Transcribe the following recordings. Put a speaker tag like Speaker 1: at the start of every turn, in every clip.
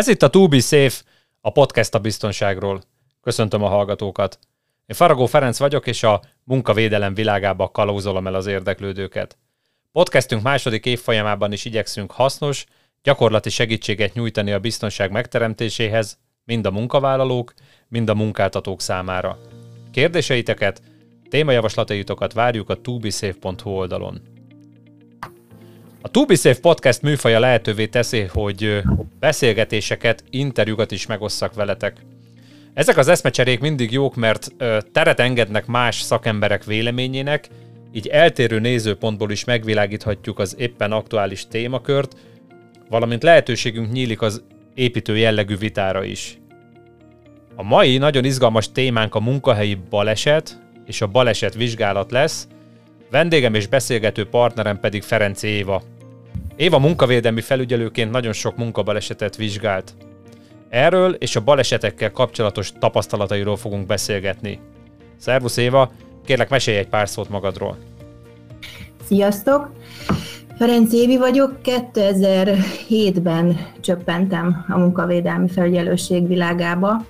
Speaker 1: Ez itt a To Be Safe, a podcast a biztonságról. Köszöntöm a hallgatókat. Én Faragó Ferenc vagyok, és a munkavédelem világába kalauzolom el az érdeklődőket. Podcastünk második évfolyamában is igyekszünk hasznos, gyakorlati segítséget nyújtani a biztonság megteremtéséhez, mind a munkavállalók, mind a munkáltatók számára. Kérdéseiteket, témajavaslataitokat várjuk a tubisafe.hu oldalon. A To Be Safe podcast műfaja lehetővé teszi, hogy beszélgetéseket, interjúkat is megosszak veletek. Ezek az eszmecserék mindig jók, mert teret engednek más szakemberek véleményének, így eltérő nézőpontból is megvilágíthatjuk az éppen aktuális témakört, valamint lehetőségünk nyílik az építő jellegű vitára is. A mai nagyon izgalmas témánk a munkahelyi baleset és a baleset vizsgálat lesz, Vendégem és beszélgető partnerem pedig Ferenc Éva. Éva munkavédelmi felügyelőként nagyon sok munkabalesetet vizsgált. Erről és a balesetekkel kapcsolatos tapasztalatairól fogunk beszélgetni. Szervusz Éva, kérlek mesélj egy pár szót magadról.
Speaker 2: Sziasztok! Ferenc Évi vagyok, 2007-ben csöppentem a munkavédelmi felügyelőség világába,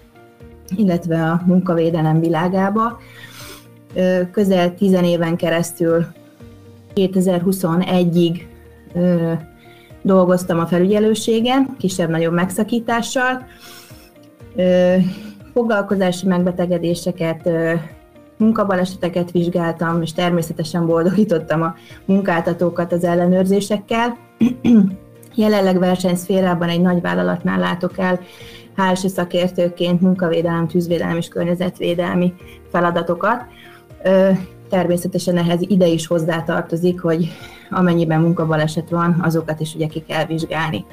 Speaker 2: illetve a munkavédelem világába közel 10 éven keresztül 2021-ig dolgoztam a felügyelőségen, kisebb-nagyobb megszakítással. Foglalkozási megbetegedéseket, munkabaleseteket vizsgáltam, és természetesen boldogítottam a munkáltatókat az ellenőrzésekkel. Jelenleg versenyszférában egy nagy vállalatnál látok el házi szakértőként munkavédelem, tűzvédelem és környezetvédelmi feladatokat. Természetesen ehhez ide is hozzátartozik, hogy amennyiben munkabaleset van, azokat is ugye ki kell vizsgálni.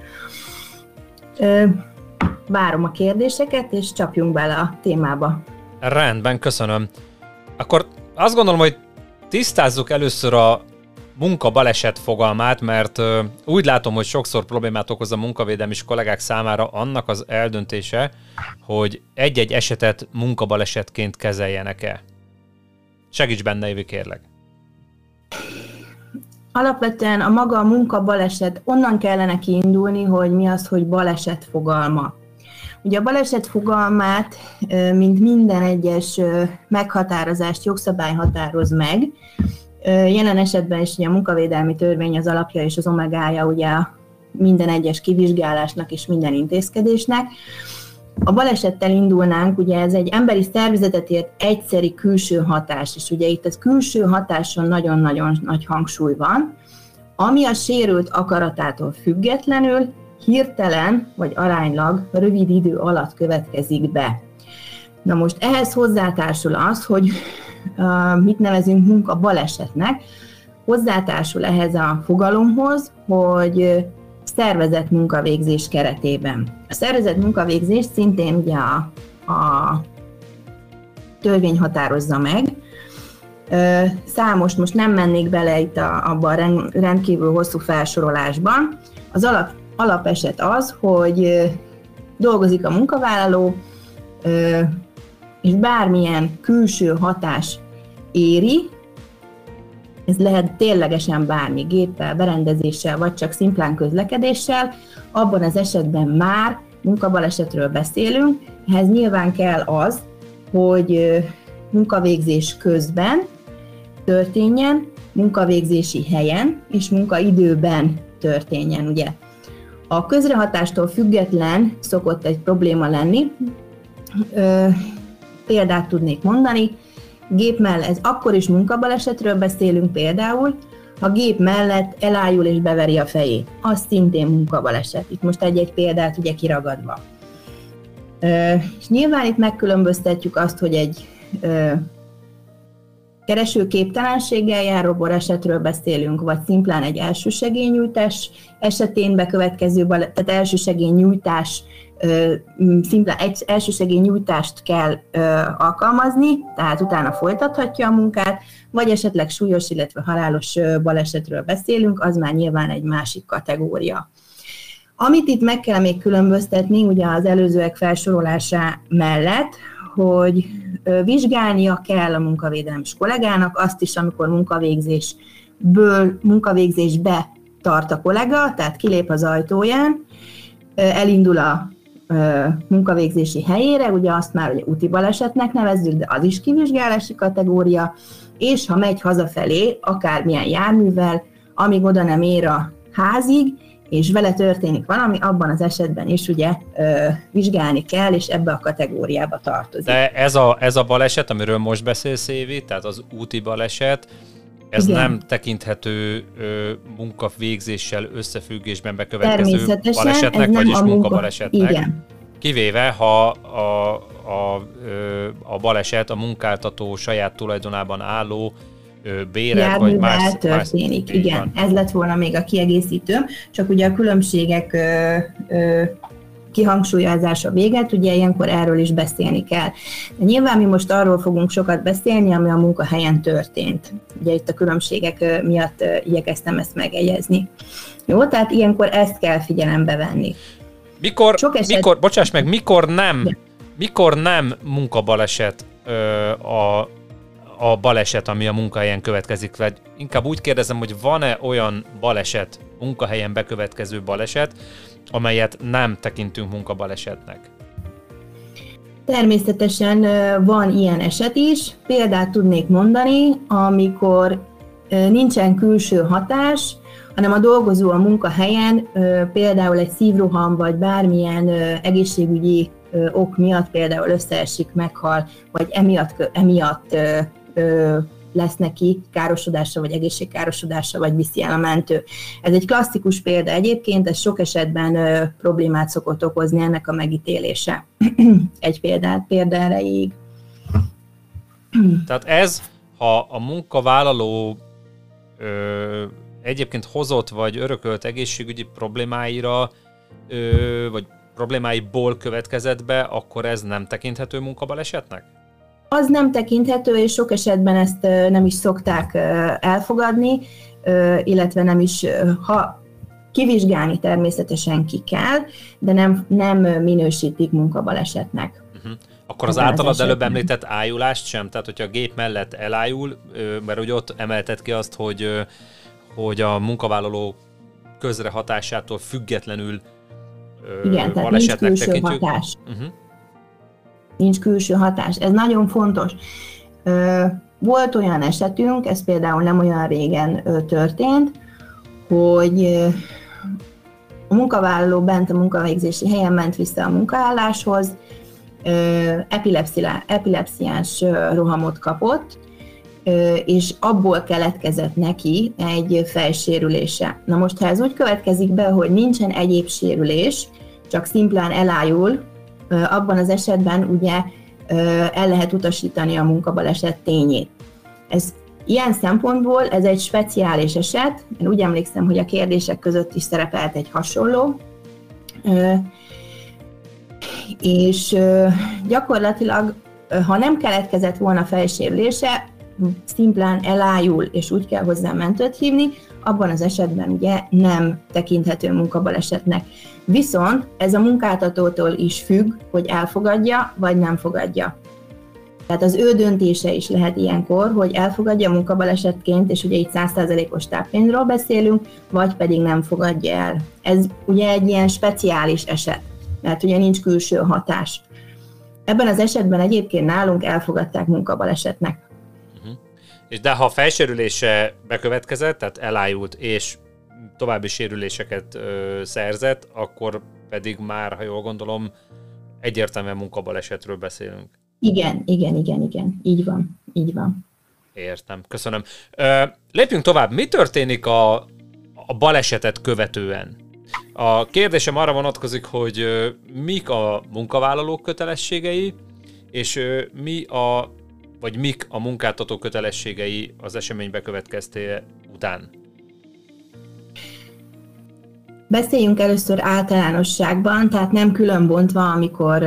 Speaker 2: Várom a kérdéseket, és csapjunk bele a témába.
Speaker 1: Rendben, köszönöm. Akkor azt gondolom, hogy tisztázzuk először a munka-baleset fogalmát, mert úgy látom, hogy sokszor problémát okoz a munkavédelmi kollégák számára annak az eldöntése, hogy egy-egy esetet munkabalesetként kezeljenek-e. Segíts benne, Évi, kérlek.
Speaker 2: Alapvetően a maga a munka baleset, onnan kellene kiindulni, hogy mi az, hogy baleset fogalma. Ugye a baleset fogalmát, mint minden egyes meghatározást jogszabály határoz meg, Jelen esetben is ugye a munkavédelmi törvény az alapja és az omegája ugye minden egyes kivizsgálásnak és minden intézkedésnek a balesettel indulnánk, ugye ez egy emberi szervezetet ért egyszeri külső hatás, és ugye itt az külső hatáson nagyon-nagyon nagy hangsúly van, ami a sérült akaratától függetlenül hirtelen vagy aránylag rövid idő alatt következik be. Na most ehhez hozzátársul az, hogy mit nevezünk munka balesetnek, hozzátársul ehhez a fogalomhoz, hogy szervezett munkavégzés keretében. A szervezett munkavégzés szintén ugye a, a törvény határozza meg. Számos, most nem mennék bele itt a, abban a rendkívül hosszú felsorolásban. Az alap, alapeset az, hogy dolgozik a munkavállaló, és bármilyen külső hatás éri, ez lehet ténylegesen bármi, géppel, berendezéssel, vagy csak szimplán közlekedéssel, abban az esetben már munkabalesetről beszélünk, ehhez nyilván kell az, hogy munkavégzés közben történjen, munkavégzési helyen és munkaidőben történjen, ugye. A közrehatástól független szokott egy probléma lenni. Ö, példát tudnék mondani, gép mellett, ez akkor is munkabalesetről beszélünk például, ha gép mellett elájul és beveri a fejét. Az szintén munkabaleset. Itt most egy-egy példát ugye kiragadva. És nyilván itt megkülönböztetjük azt, hogy egy keresőképtelenséggel járó esetről beszélünk, vagy szimplán egy elsősegélynyújtás esetén bekövetkező, tehát elsősegélynyújtás szimplán egy elsősegélynyújtást kell alkalmazni, tehát utána folytathatja a munkát, vagy esetleg súlyos, illetve halálos balesetről beszélünk, az már nyilván egy másik kategória. Amit itt meg kell még különböztetni, ugye az előzőek felsorolása mellett, hogy vizsgálnia kell a munkavédelmi kollégának azt is, amikor munkavégzésből, munkavégzésbe tart a kollega, tehát kilép az ajtóján, elindul a munkavégzési helyére, ugye azt már ugye úti balesetnek nevezzük, de az is kivizsgálási kategória, és ha megy hazafelé, akármilyen járművel, amíg oda nem ér a házig, és vele történik valami, abban az esetben is ugye ö, vizsgálni kell, és ebbe a kategóriába tartozik.
Speaker 1: De ez a, ez a baleset, amiről most beszélsz, Évi, tehát az úti baleset, ez Igen. nem tekinthető ö, munkavégzéssel összefüggésben bekövetkező balesetnek, vagyis munka... munkabalesetnek. Igen. Kivéve, ha a, a, a baleset a munkáltató saját tulajdonában álló béret, vagy más...
Speaker 2: történik, más, igen. Van. Ez lett volna még a kiegészítő, csak ugye a különbségek ö, ö, kihangsúlyozása véget, ugye ilyenkor erről is beszélni kell. De nyilván mi most arról fogunk sokat beszélni, ami a munkahelyen történt. Ugye itt a különbségek miatt igyekeztem ezt megegyezni. Jó, tehát ilyenkor ezt kell figyelembe venni.
Speaker 1: Mikor, Sok eset... mikor bocsáss meg, mikor nem, ja. mikor nem munkabaleset ö, a, a baleset, ami a munkahelyen következik, vagy inkább úgy kérdezem, hogy van-e olyan baleset, munkahelyen bekövetkező baleset, amelyet nem tekintünk munkabalesetnek?
Speaker 2: Természetesen van ilyen eset is. Példát tudnék mondani, amikor nincsen külső hatás, hanem a dolgozó a munkahelyen például egy szívroham vagy bármilyen egészségügyi ok miatt például összeesik, meghal, vagy emiatt, emiatt lesz neki károsodása, vagy egészségkárosodása, vagy viszi el a mentő. Ez egy klasszikus példa egyébként, ez sok esetben ö, problémát szokott okozni ennek a megítélése. egy példát példa erejéig.
Speaker 1: Tehát ez, ha a munkavállaló ö, egyébként hozott vagy örökölt egészségügyi problémáira, ö, vagy problémáiból következett be, akkor ez nem tekinthető munkabalesetnek?
Speaker 2: Az nem tekinthető, és sok esetben ezt nem is szokták elfogadni, illetve nem is, ha kivizsgálni természetesen ki kell, de nem, nem minősítik munkabalesetnek. Uh-huh.
Speaker 1: Akkor az általad az előbb említett ájulást sem? Tehát, hogyha a gép mellett elájul, mert hogy ott emelted ki azt, hogy, hogy a munkavállaló közre hatásától függetlenül
Speaker 2: Igen, tehát nincs külső tekintjük. hatás. Uh-huh nincs külső hatás. Ez nagyon fontos. Volt olyan esetünk, ez például nem olyan régen történt, hogy a munkavállaló bent a munkavégzési helyen ment vissza a munkaálláshoz, epilepsziás rohamot kapott, és abból keletkezett neki egy fejsérülése. Na most, ha ez úgy következik be, hogy nincsen egyéb sérülés, csak szimplán elájul, abban az esetben ugye el lehet utasítani a munkabaleset tényét. Ez Ilyen szempontból ez egy speciális eset, én úgy emlékszem, hogy a kérdések között is szerepelt egy hasonló, és gyakorlatilag, ha nem keletkezett volna felsérülése, szimplán elájul, és úgy kell hozzá mentőt hívni, abban az esetben ugye nem tekinthető munkabalesetnek. Viszont ez a munkáltatótól is függ, hogy elfogadja, vagy nem fogadja. Tehát az ő döntése is lehet ilyenkor, hogy elfogadja munkabalesetként, és ugye itt 100%-os táppénzről beszélünk, vagy pedig nem fogadja el. Ez ugye egy ilyen speciális eset, mert ugye nincs külső hatás. Ebben az esetben egyébként nálunk elfogadták munkabalesetnek.
Speaker 1: És de ha a felsérülése bekövetkezett, tehát elájult, és további sérüléseket ö, szerzett, akkor pedig már, ha jól gondolom, egyértelműen munkabalesetről beszélünk.
Speaker 2: Igen, igen, igen, igen. Így van, így van.
Speaker 1: Értem, köszönöm. Ö, lépjünk tovább. Mi történik a, a balesetet követően? A kérdésem arra vonatkozik, hogy ö, mik a munkavállalók kötelességei, és ö, mi a, vagy mik a munkáltató kötelességei az esemény bekövetkeztél után?
Speaker 2: Beszéljünk először általánosságban, tehát nem különbontva, amikor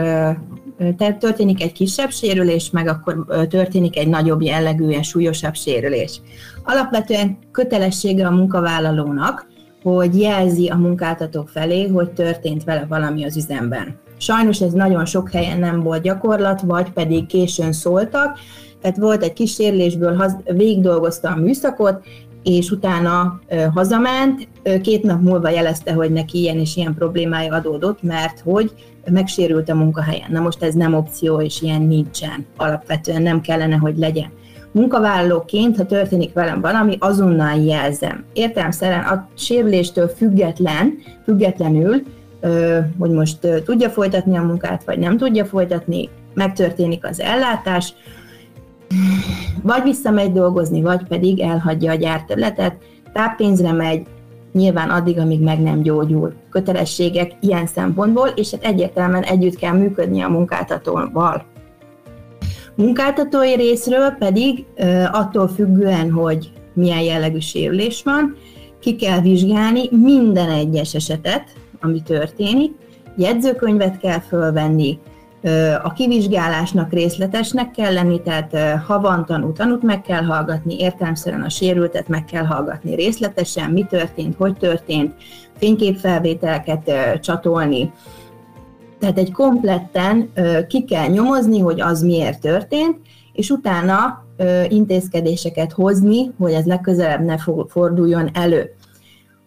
Speaker 2: tehát történik egy kisebb sérülés, meg akkor történik egy nagyobb jellegű, súlyosabb sérülés. Alapvetően kötelessége a munkavállalónak, hogy jelzi a munkáltatók felé, hogy történt vele valami az üzemben. Sajnos ez nagyon sok helyen nem volt gyakorlat, vagy pedig későn szóltak, tehát volt egy kis sérülésből végig dolgozta a műszakot, és utána ö, hazament, két nap múlva jelezte, hogy neki ilyen és ilyen problémája adódott, mert hogy megsérült a munkahelyen. Na most ez nem opció, és ilyen nincsen. Alapvetően nem kellene, hogy legyen. Munkavállalóként, ha történik velem valami, azonnal jelzem. Értelemszerűen a sérüléstől független, függetlenül, hogy most tudja folytatni a munkát, vagy nem tudja folytatni, megtörténik az ellátás, vagy visszamegy dolgozni, vagy pedig elhagyja a gyárterületet, táppénzre megy, nyilván addig, amíg meg nem gyógyul. Kötelességek ilyen szempontból, és hát egyértelműen együtt kell működni a munkáltatóval. Munkáltatói részről pedig attól függően, hogy milyen jellegű sérülés van, ki kell vizsgálni minden egyes esetet, ami történik, jegyzőkönyvet kell fölvenni, a kivizsgálásnak részletesnek kell lenni, tehát ha van tanú, tanút meg kell hallgatni, értelmszerűen a sérültet meg kell hallgatni részletesen, mi történt, hogy történt, fényképfelvételeket csatolni. Tehát egy kompletten ki kell nyomozni, hogy az miért történt, és utána intézkedéseket hozni, hogy ez legközelebb ne forduljon elő.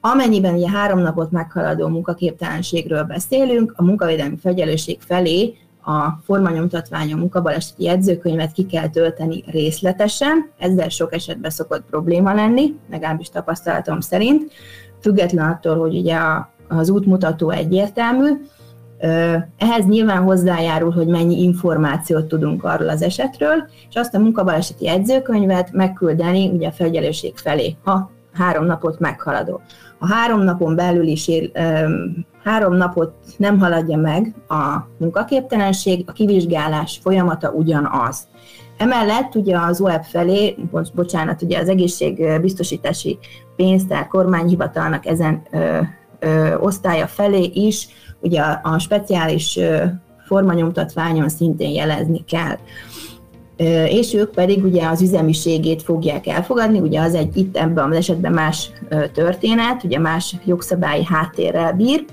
Speaker 2: Amennyiben ugye három napot meghaladó munkaképtelenségről beszélünk, a munkavédelmi felelősség felé a formanyomtatványon munkabaleseti jegyzőkönyvet ki kell tölteni részletesen, ezzel sok esetben szokott probléma lenni, legalábbis tapasztalatom szerint, független attól, hogy ugye az útmutató egyértelmű, ehhez nyilván hozzájárul, hogy mennyi információt tudunk arról az esetről, és azt a munkabaleseti jegyzőkönyvet megküldeni ugye a felügyelőség felé, ha három napot meghaladó. A három napon belül is él, három napot nem haladja meg a munkaképtelenség, a kivizsgálás folyamata ugyanaz. Emellett ugye az OEP felé, bocsánat, ugye az egészségbiztosítási pénztár kormányhivatalnak ezen ö, ö, osztálya felé is ugye a, a speciális ö, formanyomtatványon szintén jelezni kell és ők pedig ugye az üzemiségét fogják elfogadni, ugye az egy itt ebben az esetben más történet, ugye más jogszabályi háttérrel bír,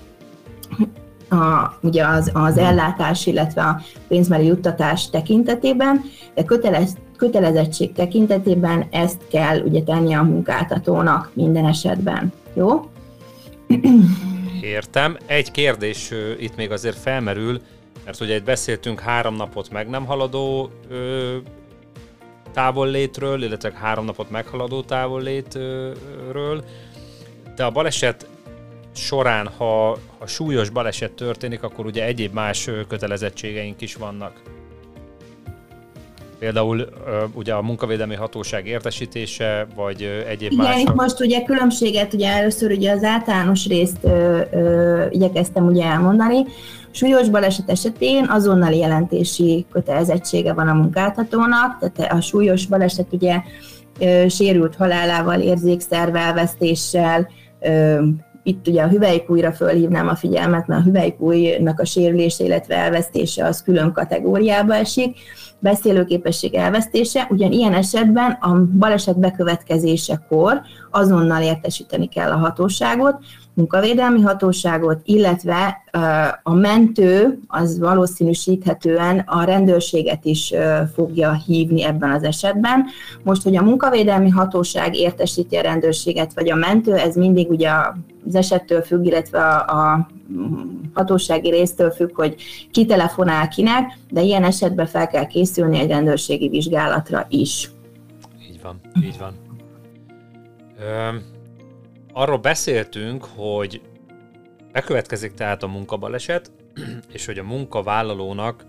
Speaker 2: a, ugye az, az ellátás, illetve a pénzmeri juttatás tekintetében, de kötelez, kötelezettség tekintetében ezt kell ugye tenni a munkáltatónak minden esetben. Jó?
Speaker 1: Értem. Egy kérdés itt még azért felmerül, mert ugye itt beszéltünk három napot meg nem haladó ö, távollétről, illetve három napot meghaladó távollétről, de a baleset során, ha, ha súlyos baleset történik, akkor ugye egyéb más kötelezettségeink is vannak. Például ugye a munkavédelmi hatóság értesítése, vagy egyéb
Speaker 2: Igen,
Speaker 1: más.
Speaker 2: itt most ugye különbséget, ugye először ugye az általános részt ö, ö, igyekeztem ugye elmondani. Súlyos baleset esetén azonnali jelentési kötelezettsége van a munkáltatónak, tehát a súlyos baleset ugye ö, sérült halálával, érzékszervelvesztéssel, itt ugye a hüvelykújra fölhívnám a figyelmet, mert a hüvelykújnak a sérülése, illetve elvesztése az külön kategóriába esik. Beszélőképesség elvesztése, ugyan ilyen esetben a baleset bekövetkezésekor azonnal értesíteni kell a hatóságot, munkavédelmi hatóságot, illetve a mentő az valószínűsíthetően a rendőrséget is fogja hívni ebben az esetben. Most, hogy a munkavédelmi hatóság értesíti a rendőrséget, vagy a mentő, ez mindig ugye az esettől függ, illetve a, a hatósági résztől függ, hogy ki telefonál kinek, de ilyen esetben fel kell készülni egy rendőrségi vizsgálatra is.
Speaker 1: Így van, így van. Arról beszéltünk, hogy bekövetkezik tehát a munkabaleset, és hogy a munkavállalónak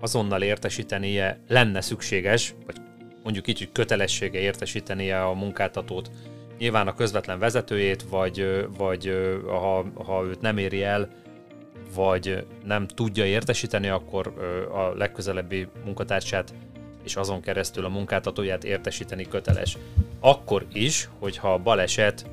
Speaker 1: azonnal értesítenie lenne szükséges, vagy mondjuk így, hogy kötelessége értesítenie a munkáltatót, nyilván a közvetlen vezetőjét, vagy, vagy ha, ha őt nem éri el, vagy nem tudja értesíteni, akkor a legközelebbi munkatársát és azon keresztül a munkáltatóját értesíteni köteles. Akkor is, hogyha a baleset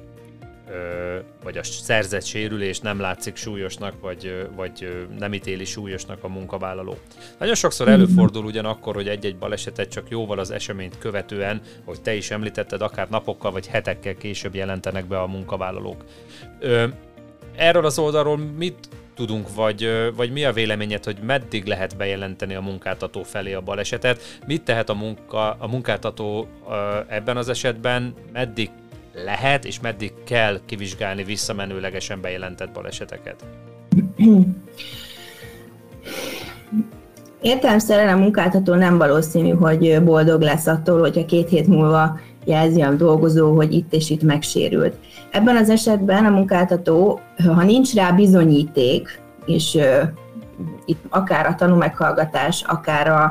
Speaker 1: vagy a szerzett sérülés nem látszik súlyosnak, vagy, vagy nem ítéli súlyosnak a munkavállaló. Nagyon sokszor mhm. előfordul ugyanakkor, hogy egy-egy balesetet csak jóval az eseményt követően, hogy te is említetted, akár napokkal vagy hetekkel később jelentenek be a munkavállalók. Erről az oldalról mit tudunk, vagy, vagy mi a véleményed, hogy meddig lehet bejelenteni a munkáltató felé a balesetet? Mit tehet a, munka, a munkáltató ebben az esetben, meddig lehet és meddig kell kivizsgálni visszamenőlegesen bejelentett baleseteket?
Speaker 2: Értelemszerűen a munkáltató nem valószínű, hogy boldog lesz attól, hogyha két hét múlva jelzi a dolgozó, hogy itt és itt megsérült. Ebben az esetben a munkáltató, ha nincs rá bizonyíték, és uh, itt akár a tanúmeghallgatás, akár a,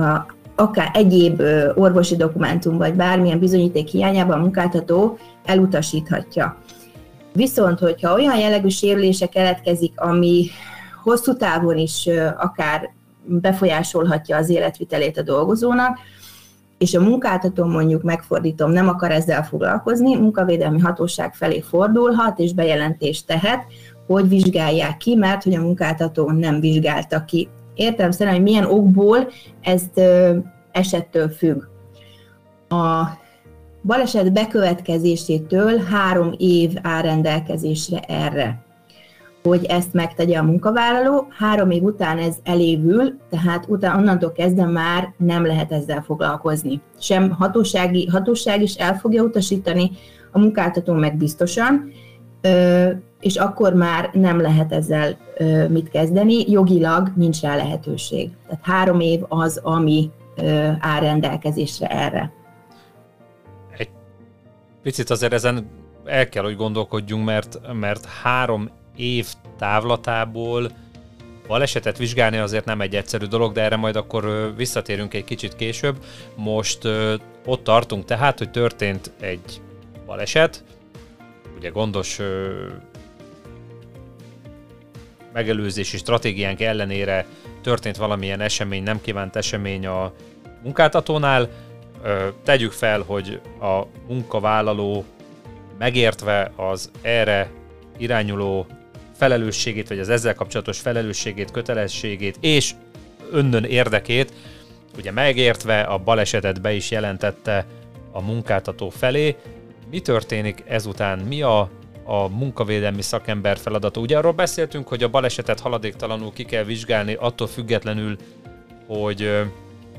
Speaker 2: a akár egyéb orvosi dokumentum, vagy bármilyen bizonyíték hiányában a munkáltató elutasíthatja. Viszont, hogyha olyan jellegű sérülése keletkezik, ami hosszú távon is akár befolyásolhatja az életvitelét a dolgozónak, és a munkáltató mondjuk megfordítom, nem akar ezzel foglalkozni, munkavédelmi hatóság felé fordulhat és bejelentést tehet, hogy vizsgálják ki, mert hogy a munkáltató nem vizsgálta ki. Értem szerint, hogy milyen okból ezt esettől függ. A baleset bekövetkezésétől három év áll rendelkezésre erre hogy ezt megtegye a munkavállaló. Három év után ez elévül, tehát utána onnantól kezdve már nem lehet ezzel foglalkozni. Sem hatósági, hatóság is el fogja utasítani, a munkáltató meg biztosan, és akkor már nem lehet ezzel mit kezdeni, jogilag nincs rá lehetőség. Tehát három év az, ami áll rendelkezésre erre.
Speaker 1: Egy picit azért ezen el kell, hogy gondolkodjunk, mert, mert három év távlatából balesetet vizsgálni azért nem egy egyszerű dolog, de erre majd akkor visszatérünk egy kicsit később. Most ott tartunk tehát, hogy történt egy baleset, ugye gondos megelőzési stratégiánk ellenére történt valamilyen esemény, nem kívánt esemény a munkáltatónál. Tegyük fel, hogy a munkavállaló megértve az erre irányuló felelősségét, vagy az ezzel kapcsolatos felelősségét, kötelességét és önnön érdekét, ugye megértve a balesetet be is jelentette a munkáltató felé. Mi történik ezután? Mi a, a munkavédelmi szakember feladata? Ugye arról beszéltünk, hogy a balesetet haladéktalanul ki kell vizsgálni, attól függetlenül, hogy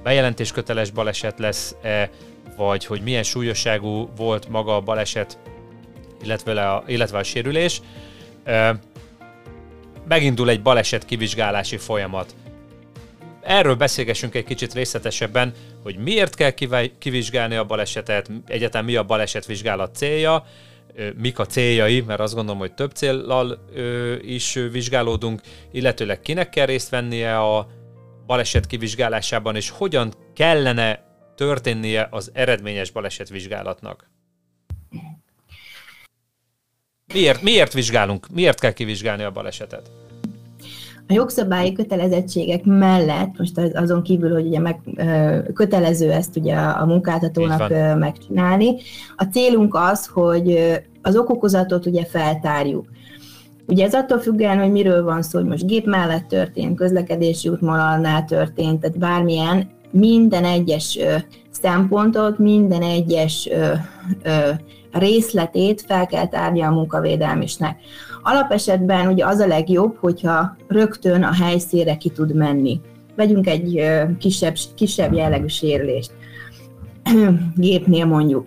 Speaker 1: bejelentésköteles baleset lesz-e, vagy hogy milyen súlyosságú volt maga a baleset, illetve a, illetve a sérülés megindul egy baleset kivizsgálási folyamat. Erről beszélgessünk egy kicsit részletesebben, hogy miért kell kivizsgálni a balesetet, egyáltalán mi a baleset vizsgálat célja, mik a céljai, mert azt gondolom, hogy több céllal is vizsgálódunk, illetőleg kinek kell részt vennie a baleset kivizsgálásában, és hogyan kellene történnie az eredményes baleset vizsgálatnak. Miért, miért vizsgálunk? Miért kell kivizsgálni a balesetet?
Speaker 2: A jogszabályi kötelezettségek mellett, most azon kívül, hogy ugye meg, kötelező ezt ugye a munkáltatónak megcsinálni, a célunk az, hogy az okokozatot ugye feltárjuk. Ugye ez attól függően, hogy miről van szó, hogy most gép mellett történt, közlekedési útmonalnál történt, tehát bármilyen, minden egyes szempontot, minden egyes részletét fel kell tárni a munkavédelmisnek. Alapesetben ugye az a legjobb, hogyha rögtön a helyszínre ki tud menni. Vegyünk egy kisebb, kisebb jellegű sérülést, gépnél mondjuk.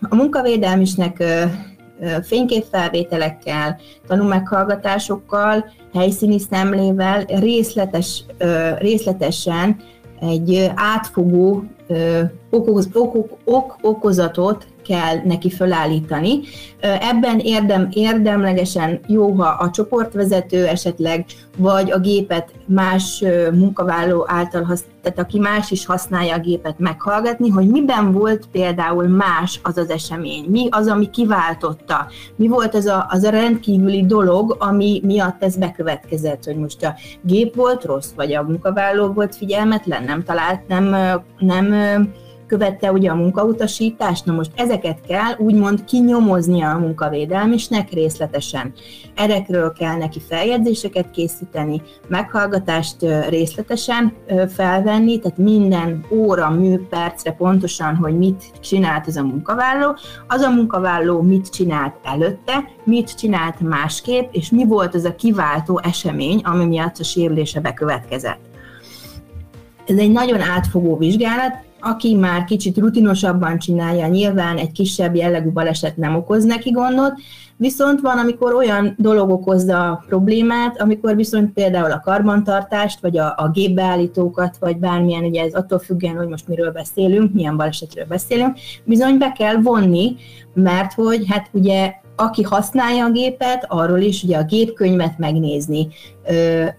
Speaker 2: A munkavédelmisnek fényképfelvételekkel, tanúmeghallgatásokkal, helyszíni szemlével részletes, részletesen egy átfogó okoz, ok, ok, okozatot kell neki felállítani. Ebben érdem, érdemlegesen jó, ha a csoportvezető esetleg, vagy a gépet más munkavállaló által, hasz, tehát aki más is használja a gépet meghallgatni, hogy miben volt például más az az esemény, mi az, ami kiváltotta, mi volt az a, az a rendkívüli dolog, ami miatt ez bekövetkezett, hogy most a gép volt rossz, vagy a munkavállaló volt figyelmetlen, nem talált, nem, nem követte ugye a munkautasítást, na most ezeket kell úgymond kinyomoznia a munkavédelmisnek részletesen. Erekről kell neki feljegyzéseket készíteni, meghallgatást részletesen felvenni, tehát minden óra, mű, percre pontosan, hogy mit csinált ez a munkavállaló, az a munkavállaló mit csinált előtte, mit csinált másképp, és mi volt az a kiváltó esemény, ami miatt a sérülése bekövetkezett. Ez egy nagyon átfogó vizsgálat, aki már kicsit rutinosabban csinálja, nyilván egy kisebb jellegű baleset nem okoz neki gondot, viszont van, amikor olyan dolog okozza a problémát, amikor viszont például a karbantartást, vagy a, a gépbeállítókat, vagy bármilyen, ugye ez attól függően, hogy most miről beszélünk, milyen balesetről beszélünk, bizony be kell vonni, mert hogy hát ugye aki használja a gépet, arról is ugye a gépkönyvet megnézni,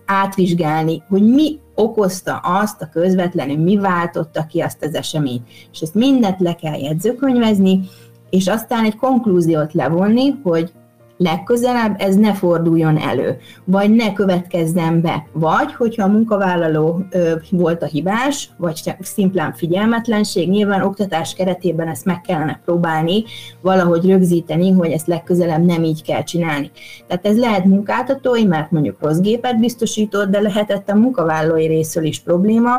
Speaker 2: átvizsgálni, hogy mi okozta azt a közvetlenül, mi váltotta ki azt az eseményt. És ezt mindent le kell jegyzőkönyvezni, és aztán egy konklúziót levonni, hogy legközelebb ez ne forduljon elő, vagy ne következzen be, vagy hogyha a munkavállaló ö, volt a hibás, vagy szimplán figyelmetlenség, nyilván oktatás keretében ezt meg kellene próbálni valahogy rögzíteni, hogy ezt legközelebb nem így kell csinálni. Tehát ez lehet munkáltatói, mert mondjuk rossz gépet biztosított, de lehetett a munkavállalói részről is probléma,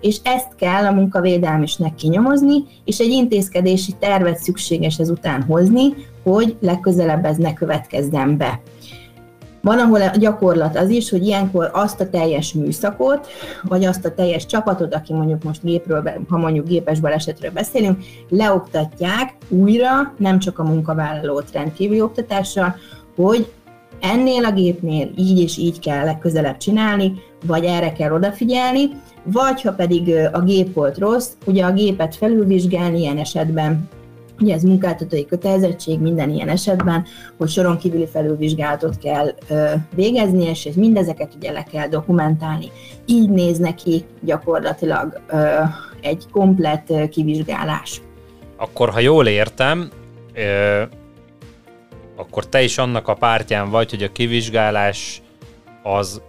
Speaker 2: és ezt kell a munkavédelmisnek kinyomozni, és egy intézkedési tervet szükséges ezután hozni, hogy legközelebb ez ne következzen be. Van, ahol a gyakorlat az is, hogy ilyenkor azt a teljes műszakot, vagy azt a teljes csapatot, aki mondjuk most gépről, ha mondjuk gépes balesetről beszélünk, leoktatják újra, nem csak a munkavállalót rendkívüli oktatással, hogy ennél a gépnél így és így kell legközelebb csinálni, vagy erre kell odafigyelni, vagy ha pedig a gép volt rossz, ugye a gépet felülvizsgálni ilyen esetben Ugye ez munkáltatói kötelezettség minden ilyen esetben, hogy soron kívüli felülvizsgálatot kell ö, végezni, és mindezeket ugye le kell dokumentálni. Így néz neki gyakorlatilag ö, egy komplett ö, kivizsgálás.
Speaker 1: Akkor, ha jól értem, ö, akkor te is annak a pártján vagy, hogy a kivizsgálás az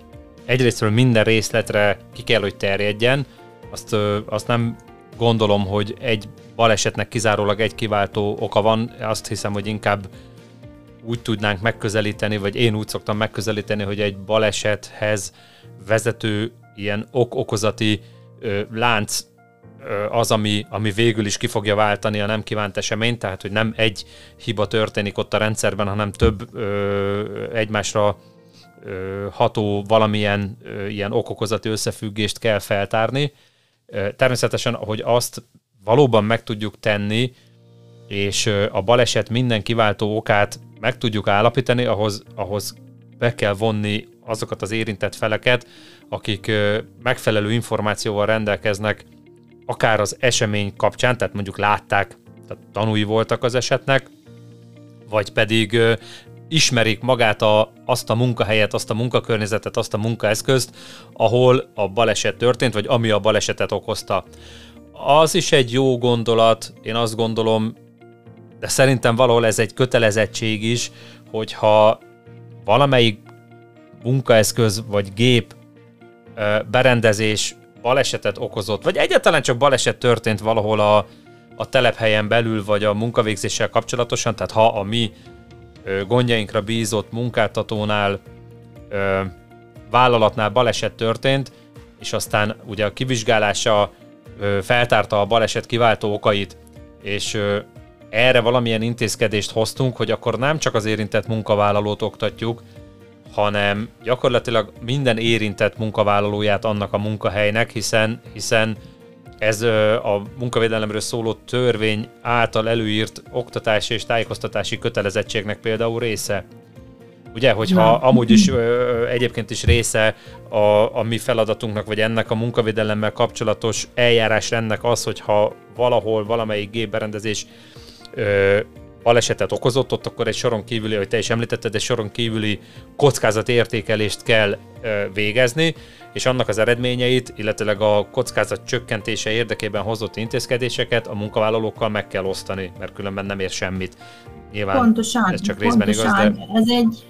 Speaker 1: egyrésztről minden részletre ki kell, hogy terjedjen. Azt, ö, azt nem gondolom, hogy egy balesetnek kizárólag egy kiváltó oka van, azt hiszem, hogy inkább úgy tudnánk megközelíteni, vagy én úgy szoktam megközelíteni, hogy egy balesethez vezető ilyen ok-okozati ö, lánc ö, az, ami, ami végül is ki fogja váltani a nem kívánt eseményt, tehát hogy nem egy hiba történik ott a rendszerben, hanem több ö, egymásra ö, ható valamilyen ö, ilyen okokozati összefüggést kell feltárni. Természetesen, hogy azt valóban meg tudjuk tenni, és a baleset minden kiváltó okát meg tudjuk állapítani, ahhoz, ahhoz be kell vonni azokat az érintett feleket, akik megfelelő információval rendelkeznek, akár az esemény kapcsán, tehát mondjuk látták, tehát tanúi voltak az esetnek, vagy pedig ismerik magát a, azt a munkahelyet, azt a munkakörnyezetet, azt a munkaeszközt, ahol a baleset történt, vagy ami a balesetet okozta az is egy jó gondolat, én azt gondolom, de szerintem valahol ez egy kötelezettség is, hogyha valamelyik munkaeszköz vagy gép berendezés balesetet okozott, vagy egyáltalán csak baleset történt valahol a, a telephelyen belül, vagy a munkavégzéssel kapcsolatosan, tehát ha a mi gondjainkra bízott munkáltatónál, vállalatnál baleset történt, és aztán ugye a kivizsgálása feltárta a baleset kiváltó okait, és erre valamilyen intézkedést hoztunk, hogy akkor nem csak az érintett munkavállalót oktatjuk, hanem gyakorlatilag minden érintett munkavállalóját annak a munkahelynek, hiszen, hiszen ez a munkavédelemről szóló törvény által előírt oktatási és tájékoztatási kötelezettségnek például része. Ugye, hogyha amúgy is ö, egyébként is része a, a mi feladatunknak, vagy ennek a munkavédelemmel kapcsolatos eljárás ennek az, hogyha valahol valamelyik gépberendezés ö, balesetet okozott, ott akkor egy soron kívüli, ahogy te is említetted, egy soron kívüli kockázatértékelést kell ö, végezni, és annak az eredményeit, illetőleg a kockázat csökkentése érdekében hozott intézkedéseket a munkavállalókkal meg kell osztani, mert különben nem ér semmit.
Speaker 2: Nyilván pontosan, ez csak részben pontosan. igaz, de... Ez egy,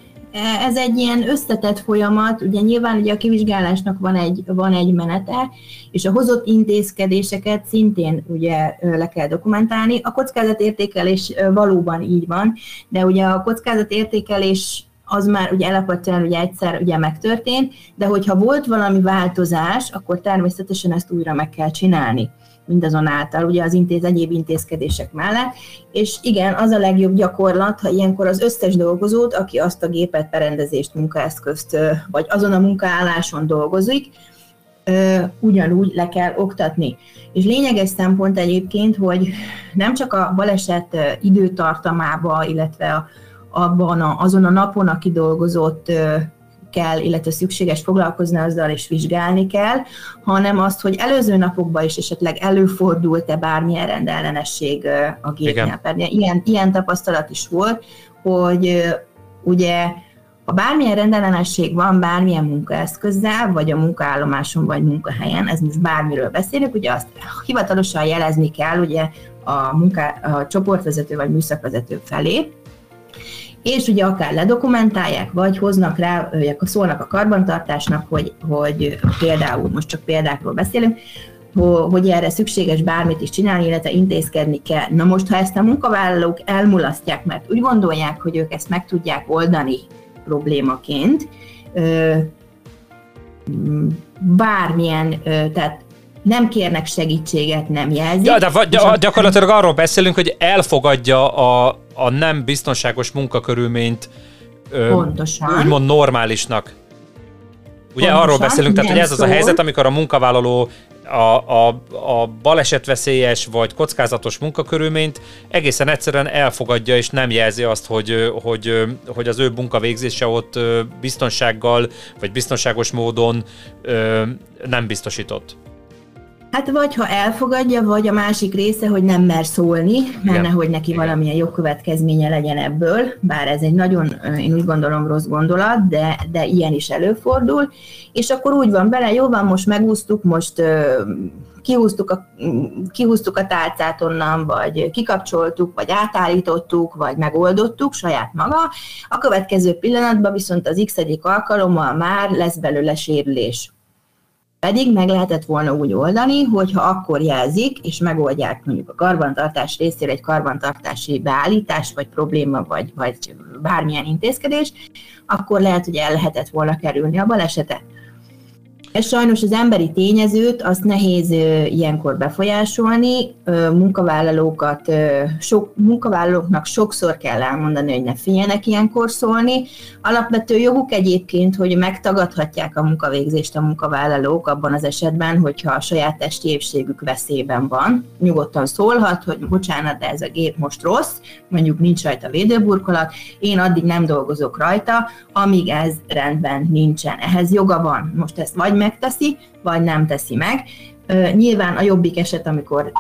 Speaker 2: ez egy ilyen összetett folyamat, ugye nyilván ugye a kivizsgálásnak van egy, van egy menete, és a hozott intézkedéseket szintén ugye le kell dokumentálni. A kockázatértékelés valóban így van, de ugye a kockázatértékelés az már ugye alapvetően ugye egyszer ugye megtörtént, de hogyha volt valami változás, akkor természetesen ezt újra meg kell csinálni mindazonáltal, ugye az intéz, egyéb intézkedések mellett, és igen, az a legjobb gyakorlat, ha ilyenkor az összes dolgozót, aki azt a gépet, berendezést, munkaeszközt, vagy azon a munkaálláson dolgozik, ugyanúgy le kell oktatni. És lényeges szempont egyébként, hogy nem csak a baleset időtartamába, illetve a, abban a, azon a napon, aki dolgozott kell, illetve szükséges foglalkozni azzal és vizsgálni kell, hanem azt, hogy előző napokban is esetleg előfordult-e bármilyen rendellenesség a gépnél. Ilyen, ilyen tapasztalat is volt, hogy ugye ha bármilyen rendellenesség van bármilyen munkaeszközzel, vagy a munkaállomáson, vagy munkahelyen, ez most bármiről beszélünk, ugye azt hivatalosan jelezni kell ugye a, munká, a csoportvezető vagy műszakvezető felé, és ugye akár ledokumentálják, vagy hoznak rá, szólnak a karbantartásnak, hogy, hogy például, most csak példákról beszélünk, hogy erre szükséges bármit is csinálni, illetve intézkedni kell. Na most, ha ezt a munkavállalók elmulasztják, mert úgy gondolják, hogy ők ezt meg tudják oldani problémaként, bármilyen, tehát nem kérnek segítséget, nem jelzik.
Speaker 1: Ja, de gy- gyakorlatilag arról beszélünk, hogy elfogadja a, a nem biztonságos munkakörülményt Pontosan. úgymond normálisnak. Ugye Pontosan, arról beszélünk, tehát hogy ez az a helyzet, amikor a munkavállaló a, a, a balesetveszélyes vagy kockázatos munkakörülményt egészen egyszerűen elfogadja és nem jelzi azt, hogy, hogy, hogy az ő munkavégzése ott biztonsággal vagy biztonságos módon nem biztosított.
Speaker 2: Hát vagy ha elfogadja, vagy a másik része, hogy nem mer szólni, mert nehogy neki valamilyen jogkövetkezménye legyen ebből, bár ez egy nagyon, én úgy gondolom rossz gondolat, de, de ilyen is előfordul, és akkor úgy van bele, jó van, most megúsztuk, most kihúztuk a, kihúztuk a tálcát onnan, vagy kikapcsoltuk, vagy átállítottuk, vagy megoldottuk saját maga. A következő pillanatban viszont az x alkalommal már lesz belőle sérülés pedig meg lehetett volna úgy oldani, hogyha akkor jelzik, és megoldják mondjuk a karbantartás részére egy karbantartási beállítás, vagy probléma, vagy, vagy bármilyen intézkedés, akkor lehet, hogy el lehetett volna kerülni a balesetet. Ez sajnos az emberi tényezőt, azt nehéz ilyenkor befolyásolni, munkavállalókat, sok, munkavállalóknak sokszor kell elmondani, hogy ne figyeljenek ilyenkor szólni. Alapvető joguk egyébként, hogy megtagadhatják a munkavégzést a munkavállalók abban az esetben, hogyha a saját testi épségük veszélyben van. Nyugodtan szólhat, hogy bocsánat, de ez a gép most rossz, mondjuk nincs rajta védőburkolat, én addig nem dolgozok rajta, amíg ez rendben nincsen. Ehhez joga van. Most ezt vagy megteszi, vagy nem teszi meg. Nyilván a jobbik eset, amikor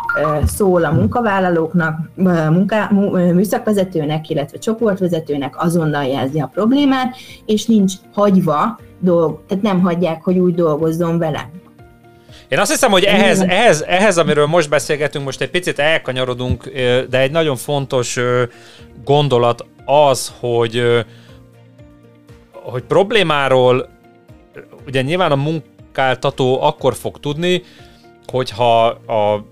Speaker 2: szól a munkavállalóknak, munká, műszakvezetőnek, illetve csoportvezetőnek, azonnal jelzi a problémát, és nincs hagyva dolg, tehát nem hagyják, hogy úgy dolgozzon vele.
Speaker 1: Én azt hiszem, hogy ehhez, ehhez, ehhez, amiről most beszélgetünk, most egy picit elkanyarodunk, de egy nagyon fontos gondolat az, hogy, hogy problémáról ugye nyilván a munkáltató akkor fog tudni, hogyha a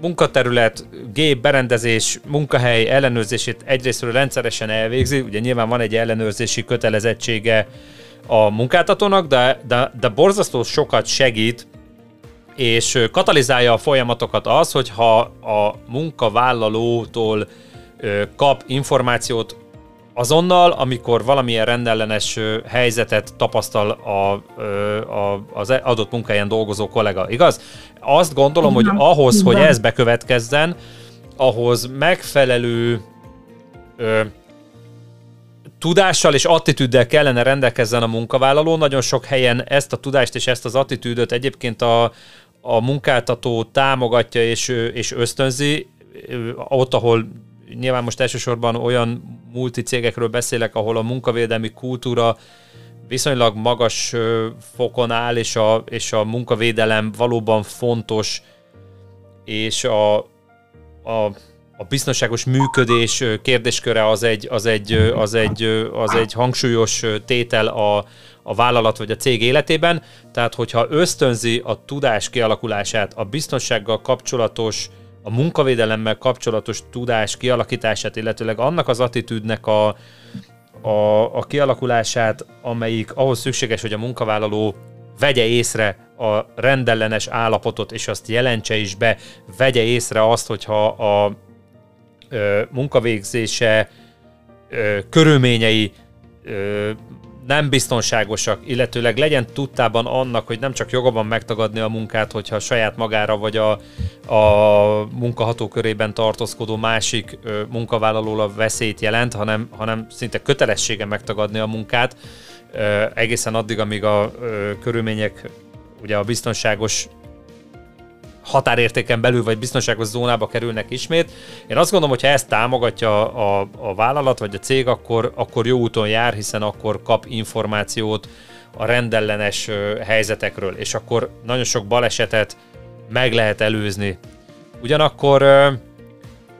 Speaker 1: munkaterület, gép, berendezés, munkahely ellenőrzését egyrésztről rendszeresen elvégzi, ugye nyilván van egy ellenőrzési kötelezettsége a munkáltatónak, de, de, de borzasztó sokat segít, és katalizálja a folyamatokat az, hogyha a munkavállalótól kap információt azonnal, amikor valamilyen rendellenes helyzetet tapasztal a, a, az adott munkáján dolgozó kollega, igaz? Azt gondolom, hogy ahhoz, hogy ez bekövetkezzen, ahhoz megfelelő ö, tudással és attitűddel kellene rendelkezzen a munkavállaló. Nagyon sok helyen ezt a tudást és ezt az attitűdöt egyébként a, a munkáltató támogatja és, és ösztönzi, ott, ahol nyilván most elsősorban olyan multicégekről beszélek, ahol a munkavédelmi kultúra viszonylag magas fokon áll, és a, és a munkavédelem valóban fontos, és a, a, a biztonságos működés kérdésköre az egy, az egy, az egy, az egy hangsúlyos tétel a, a vállalat vagy a cég életében. Tehát, hogyha ösztönzi a tudás kialakulását, a biztonsággal kapcsolatos a munkavédelemmel kapcsolatos tudás kialakítását, illetőleg annak az attitűdnek a, a, a kialakulását, amelyik ahhoz szükséges, hogy a munkavállaló vegye észre a rendellenes állapotot, és azt jelentse is be, vegye észre azt, hogyha a ö, munkavégzése ö, körülményei ö, nem biztonságosak, illetőleg legyen tudtában annak, hogy nem csak joga van megtagadni a munkát, hogyha saját magára vagy a, a munkahatókörében tartózkodó másik ö, munkavállalóra veszélyt jelent, hanem, hanem szinte kötelessége megtagadni a munkát ö, egészen addig, amíg a ö, körülmények ugye a biztonságos határértéken belül vagy biztonságos zónába kerülnek ismét. Én azt gondolom, hogy ha ezt támogatja a, a vállalat vagy a cég, akkor, akkor jó úton jár, hiszen akkor kap információt a rendellenes helyzetekről, és akkor nagyon sok balesetet meg lehet előzni. Ugyanakkor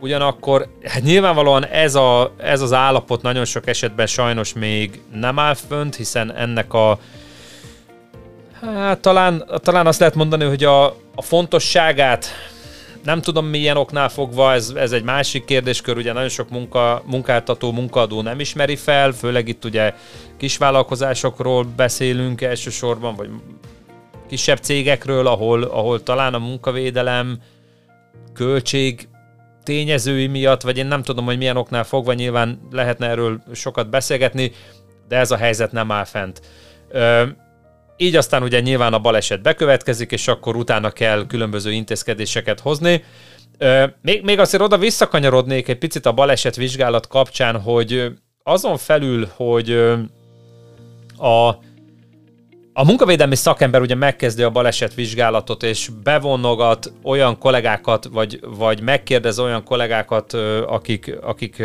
Speaker 1: Ugyanakkor hát nyilvánvalóan ez, a, ez az állapot nagyon sok esetben sajnos még nem áll fönt, hiszen ennek a Hát talán, talán azt lehet mondani, hogy a, a fontosságát nem tudom milyen oknál fogva, ez, ez egy másik kérdéskör, ugye nagyon sok munka, munkáltató, munkaadó nem ismeri fel, főleg itt ugye kisvállalkozásokról beszélünk elsősorban, vagy kisebb cégekről, ahol, ahol talán a munkavédelem költség tényezői miatt, vagy én nem tudom, hogy milyen oknál fogva, nyilván lehetne erről sokat beszélgetni, de ez a helyzet nem áll fent. Így aztán ugye nyilván a baleset bekövetkezik, és akkor utána kell különböző intézkedéseket hozni. Még, még azért oda visszakanyarodnék egy picit a baleset vizsgálat kapcsán, hogy azon felül, hogy a, a munkavédelmi szakember ugye megkezdi a baleset vizsgálatot, és bevonogat olyan kollégákat, vagy, vagy megkérdez olyan kollégákat, akik, akik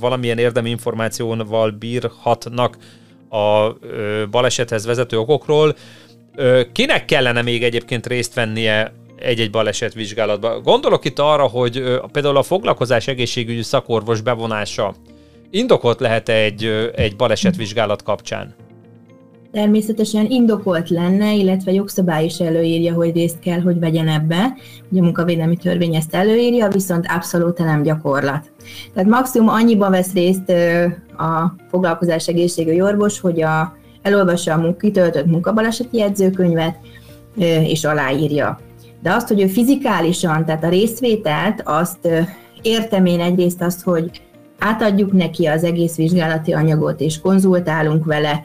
Speaker 1: valamilyen érdemi információval bírhatnak a balesethez vezető okokról. Kinek kellene még egyébként részt vennie egy-egy baleset vizsgálatban? Gondolok itt arra, hogy például a foglalkozás egészségügyi szakorvos bevonása indokolt lehet egy, egy balesetvizsgálat kapcsán?
Speaker 2: Természetesen indokolt lenne, illetve jogszabály is előírja, hogy részt kell, hogy vegyen ebbe. Ugye a munkavédelmi törvény ezt előírja, viszont abszolút nem gyakorlat. Tehát maximum annyiban vesz részt a foglalkozás egészségügyi orvos, hogy a, elolvassa a kitöltött munkabaleseti jegyzőkönyvet, és aláírja. De azt, hogy ő fizikálisan, tehát a részvételt, azt értem én egyrészt azt, hogy átadjuk neki az egész vizsgálati anyagot, és konzultálunk vele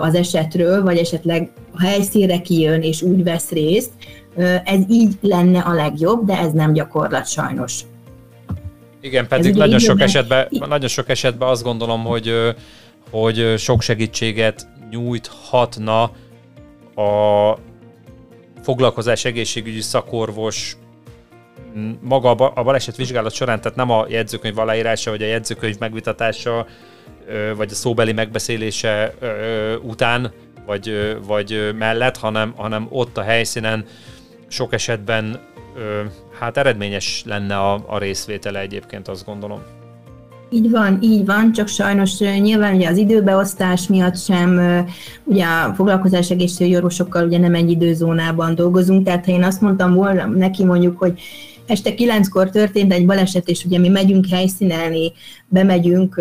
Speaker 2: az esetről, vagy esetleg a helyszínre kijön, és úgy vesz részt, ez így lenne a legjobb, de ez nem gyakorlat sajnos.
Speaker 1: Igen, pedig nagyon sok, esetben, nagyon sok esetben azt gondolom, hogy, hogy sok segítséget nyújthatna a foglalkozás egészségügyi szakorvos maga a baleset vizsgálat során, tehát nem a jegyzőkönyv aláírása, vagy a jegyzőkönyv megvitatása, vagy a szóbeli megbeszélése után, vagy, vagy mellett, hanem, hanem ott a helyszínen sok esetben hát eredményes lenne a, a részvétele egyébként, azt gondolom.
Speaker 2: Így van, így van, csak sajnos nyilván ugye az időbeosztás miatt sem, ugye a foglalkozás egészségügyi orvosokkal ugye nem egy időzónában dolgozunk, tehát ha én azt mondtam volna neki mondjuk, hogy este kilenckor történt egy baleset, és ugye mi megyünk helyszínelni, bemegyünk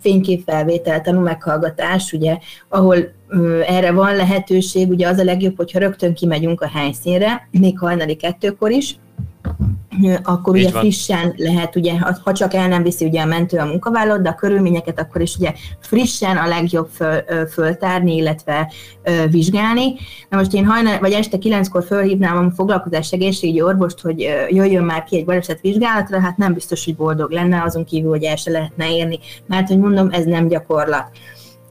Speaker 2: fényképfelvétel, tanulmeghallgatás, ugye, ahol erre van lehetőség, ugye az a legjobb, hogyha rögtön kimegyünk a helyszínre, még hajnali kettőkor is, akkor Így ugye van. frissen lehet, ugye, ha csak el nem viszi ugye a mentő a munkavállalót, de a körülményeket akkor is ugye frissen a legjobb föl, föltárni, illetve ö, vizsgálni. Na most én hajnal, vagy este kilenckor fölhívnám a foglalkozás egészségügyi orvost, hogy jöjjön már ki egy baleset vizsgálatra, hát nem biztos, hogy boldog lenne, azon kívül, hogy el se lehetne érni, mert hogy mondom, ez nem gyakorlat.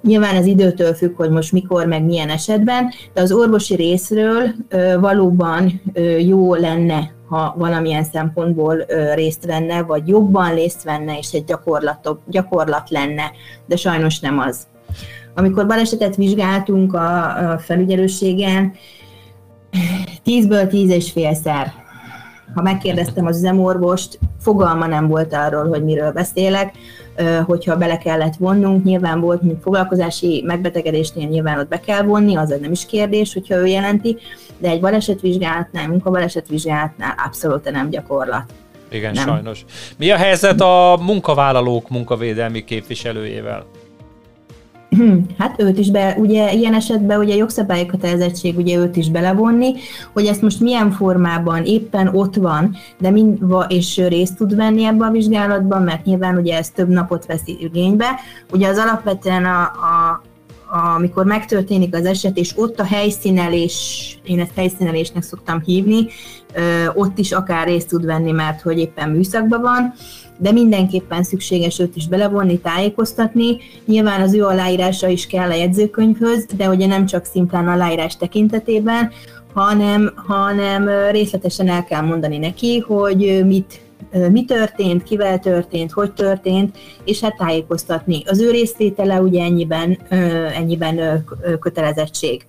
Speaker 2: Nyilván ez időtől függ, hogy most mikor, meg milyen esetben, de az orvosi részről ö, valóban ö, jó lenne, ha valamilyen szempontból részt venne, vagy jobban részt venne, és egy gyakorlat, lenne, de sajnos nem az. Amikor balesetet vizsgáltunk a felügyelőségen, 10-ből 10 és félszer. Ha megkérdeztem az üzemorvost, fogalma nem volt arról, hogy miről beszélek, hogyha bele kellett vonnunk, nyilván volt, mint foglalkozási megbetegedésnél nyilván ott be kell vonni, az nem is kérdés, hogyha ő jelenti, de egy balesetvizsgálatnál, munkabalesetvizsgálatnál abszolút nem gyakorlat.
Speaker 1: Igen, nem. sajnos. Mi a helyzet a munkavállalók munkavédelmi képviselőjével?
Speaker 2: Hát őt is be, ugye ilyen esetben ugye jogszabályi kötelezettség ugye őt is belevonni, hogy ezt most milyen formában éppen ott van, de mind, és részt tud venni ebbe a vizsgálatban, mert nyilván ugye ez több napot vesz igénybe. Ugye az alapvetően a, a amikor megtörténik az eset, és ott a helyszínelés, én ezt helyszínelésnek szoktam hívni, ott is akár részt tud venni, mert hogy éppen műszakban van, de mindenképpen szükséges őt is belevonni, tájékoztatni. Nyilván az ő aláírása is kell a jegyzőkönyvhöz, de ugye nem csak szimplán aláírás tekintetében, hanem, hanem részletesen el kell mondani neki, hogy mit, mi történt, kivel történt, hogy történt, és hát tájékoztatni. Az ő részvétele ugye ennyiben, ennyiben kötelezettség.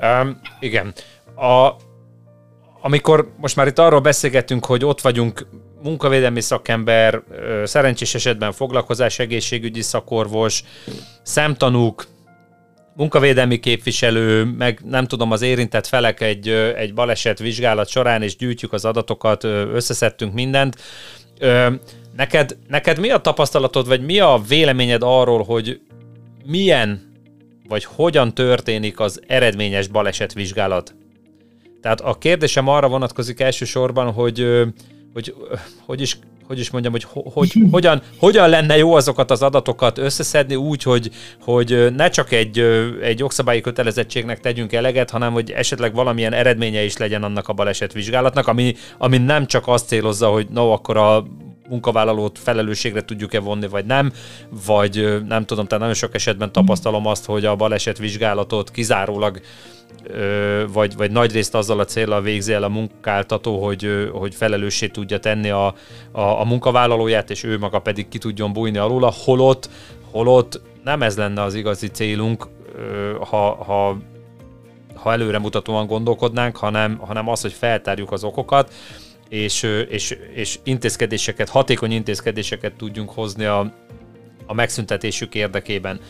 Speaker 1: Um, igen. A, amikor most már itt arról beszélgetünk, hogy ott vagyunk munkavédelmi szakember, szerencsés esetben foglalkozás egészségügyi szakorvos, szemtanúk, munkavédelmi képviselő, meg nem tudom, az érintett felek egy, egy baleset vizsgálat során, és gyűjtjük az adatokat, összeszedtünk mindent. Neked, neked mi a tapasztalatod, vagy mi a véleményed arról, hogy milyen, vagy hogyan történik az eredményes balesetvizsgálat? Tehát a kérdésem arra vonatkozik elsősorban, hogy, hogy, hogy is hogy is mondjam, hogy, hogy hogyan, hogyan lenne jó azokat az adatokat összeszedni úgy, hogy, hogy ne csak egy, egy jogszabályi kötelezettségnek tegyünk eleget, hanem hogy esetleg valamilyen eredménye is legyen annak a balesetvizsgálatnak, ami, ami nem csak azt célozza, hogy no, akkor a munkavállalót felelősségre tudjuk-e vonni, vagy nem, vagy nem tudom, tehát nagyon sok esetben tapasztalom azt, hogy a balesetvizsgálatot kizárólag vagy, vagy nagy részt azzal a célral végzi el a munkáltató, hogy, hogy felelőssé tudja tenni a, a, a munkavállalóját, és ő maga pedig ki tudjon bújni alul, holott, holott nem ez lenne az igazi célunk, ha, ha, ha előremutatóan gondolkodnánk, hanem, hanem az, hogy feltárjuk az okokat, és, és, és intézkedéseket, hatékony intézkedéseket tudjunk hozni a, a megszüntetésük érdekében.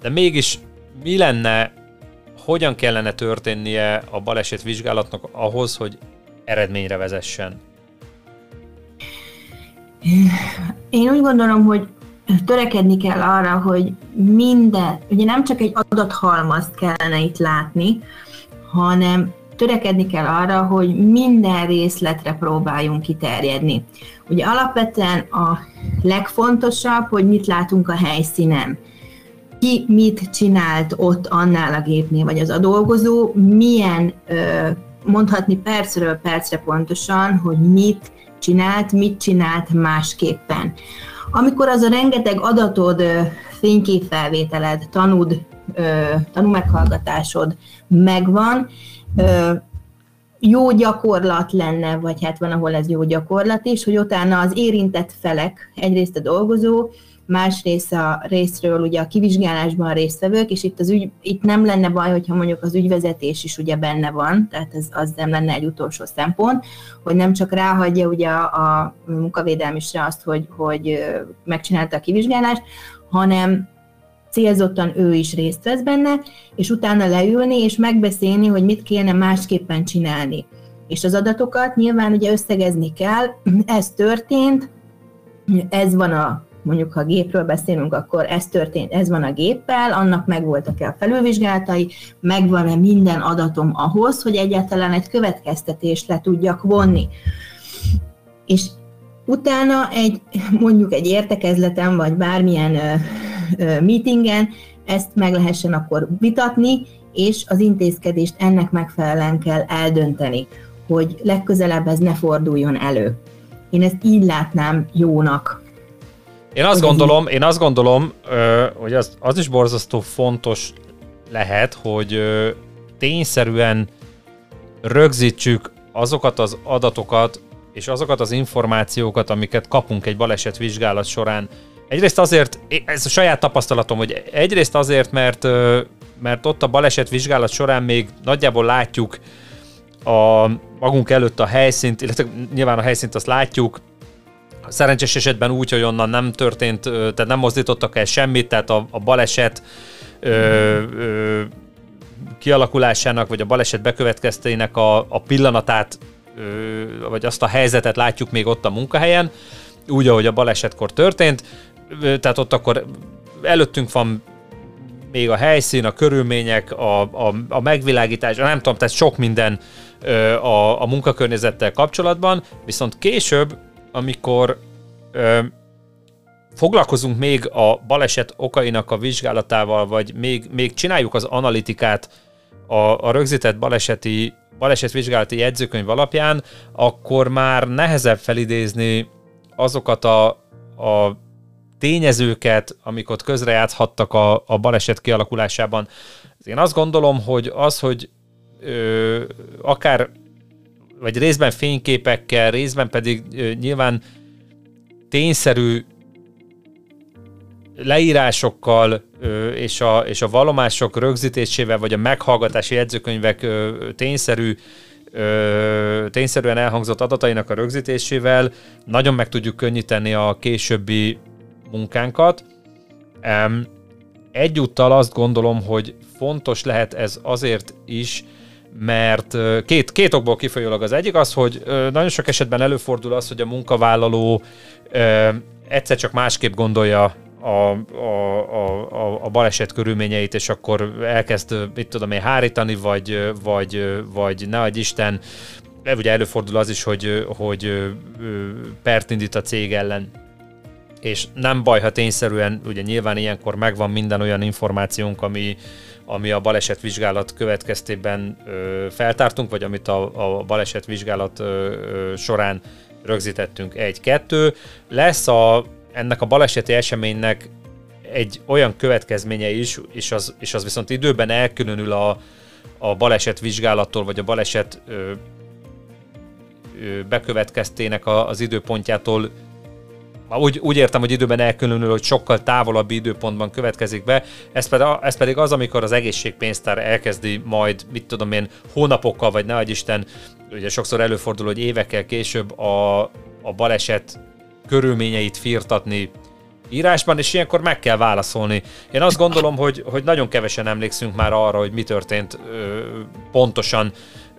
Speaker 1: De mégis mi lenne hogyan kellene történnie a baleset vizsgálatnak ahhoz, hogy eredményre vezessen?
Speaker 2: Én úgy gondolom, hogy törekedni kell arra, hogy minden, ugye nem csak egy adathalmazt kellene itt látni, hanem törekedni kell arra, hogy minden részletre próbáljunk kiterjedni. Ugye alapvetően a legfontosabb, hogy mit látunk a helyszínen ki mit csinált ott annál a gépnél, vagy az a dolgozó, milyen, mondhatni percről percre pontosan, hogy mit csinált, mit csinált másképpen. Amikor az a rengeteg adatod, fényképfelvételed, tanúd, tanúmeghallgatásod megvan, jó gyakorlat lenne, vagy hát van, ahol ez jó gyakorlat is, hogy utána az érintett felek, egyrészt a dolgozó, másrészt a részről ugye a kivizsgálásban résztvevők, és itt, az ügy, itt nem lenne baj, hogyha mondjuk az ügyvezetés is ugye benne van, tehát ez az nem lenne egy utolsó szempont, hogy nem csak ráhagyja ugye a, a munkavédelmisre azt, hogy, hogy megcsinálta a kivizsgálást, hanem célzottan ő is részt vesz benne, és utána leülni és megbeszélni, hogy mit kéne másképpen csinálni. És az adatokat nyilván ugye összegezni kell, ez történt, ez van a mondjuk ha gépről beszélünk, akkor ez történt, ez van a géppel, annak megvoltak-e a felülvizsgálatai, megvan-e minden adatom ahhoz, hogy egyáltalán egy következtetést le tudjak vonni. És utána egy, mondjuk egy értekezleten, vagy bármilyen meetingen ezt meg lehessen akkor vitatni, és az intézkedést ennek megfelelően kell eldönteni, hogy legközelebb ez ne forduljon elő. Én ezt így látnám jónak.
Speaker 1: Én azt gondolom, én azt gondolom, hogy az, az is borzasztó fontos lehet, hogy tényszerűen rögzítsük azokat az adatokat és azokat az információkat, amiket kapunk egy baleset vizsgálat során. Egyrészt azért, ez a saját tapasztalatom, hogy egyrészt azért, mert, mert ott a baleset vizsgálat során még nagyjából látjuk a magunk előtt a helyszínt, illetve nyilván a helyszínt azt látjuk, szerencsés esetben úgy, hogy onnan nem történt, tehát nem mozdítottak el semmit, tehát a, a baleset ö, ö, kialakulásának, vagy a baleset bekövetkeztének a, a pillanatát, ö, vagy azt a helyzetet látjuk még ott a munkahelyen, úgy, ahogy a balesetkor történt, tehát ott akkor előttünk van még a helyszín, a körülmények, a, a, a megvilágítás, nem tudom, tehát sok minden ö, a, a munkakörnyezettel kapcsolatban, viszont később amikor ö, foglalkozunk még a baleset okainak a vizsgálatával, vagy még, még csináljuk az analitikát a, a rögzített baleseti, balesetvizsgálati jegyzőkönyv alapján, akkor már nehezebb felidézni azokat a, a tényezőket, amik ott közrejátszhattak a, a baleset kialakulásában. Én azt gondolom, hogy az, hogy ö, akár vagy részben fényképekkel, részben pedig ö, nyilván tényszerű leírásokkal ö, és, a, és a vallomások rögzítésével, vagy a meghallgatási jegyzőkönyvek ö, tényszerű ö, tényszerűen elhangzott adatainak a rögzítésével nagyon meg tudjuk könnyíteni a későbbi munkánkat. Egyúttal azt gondolom, hogy fontos lehet ez azért is, mert két, két okból kifolyólag az egyik az, hogy nagyon sok esetben előfordul az, hogy a munkavállaló egyszer csak másképp gondolja a, a, a, a baleset körülményeit, és akkor elkezd, mit tudom én, hárítani, vagy, vagy, vagy ne adj Isten, ugye előfordul az is, hogy, hogy pert indít a cég ellen és nem baj, ha tényszerűen, ugye nyilván ilyenkor megvan minden olyan információnk, ami, ami a balesetvizsgálat következtében ö, feltártunk, vagy amit a, a balesetvizsgálat ö, ö, során rögzítettünk. Egy-kettő. Lesz a, ennek a baleseti eseménynek egy olyan következménye is, és az, és az viszont időben elkülönül a, a baleset vizsgálattól, vagy a baleset ö, ö, bekövetkeztének a, az időpontjától úgy, úgy értem, hogy időben elkülönül, hogy sokkal távolabb időpontban következik be, ez pedig, ez pedig az, amikor az egészségpénztár elkezdi majd, mit tudom én, hónapokkal, vagy ne Isten, ugye sokszor előfordul, hogy évekkel később a, a baleset körülményeit firtatni írásban, és ilyenkor meg kell válaszolni. Én azt gondolom, hogy, hogy nagyon kevesen emlékszünk már arra, hogy mi történt ö, pontosan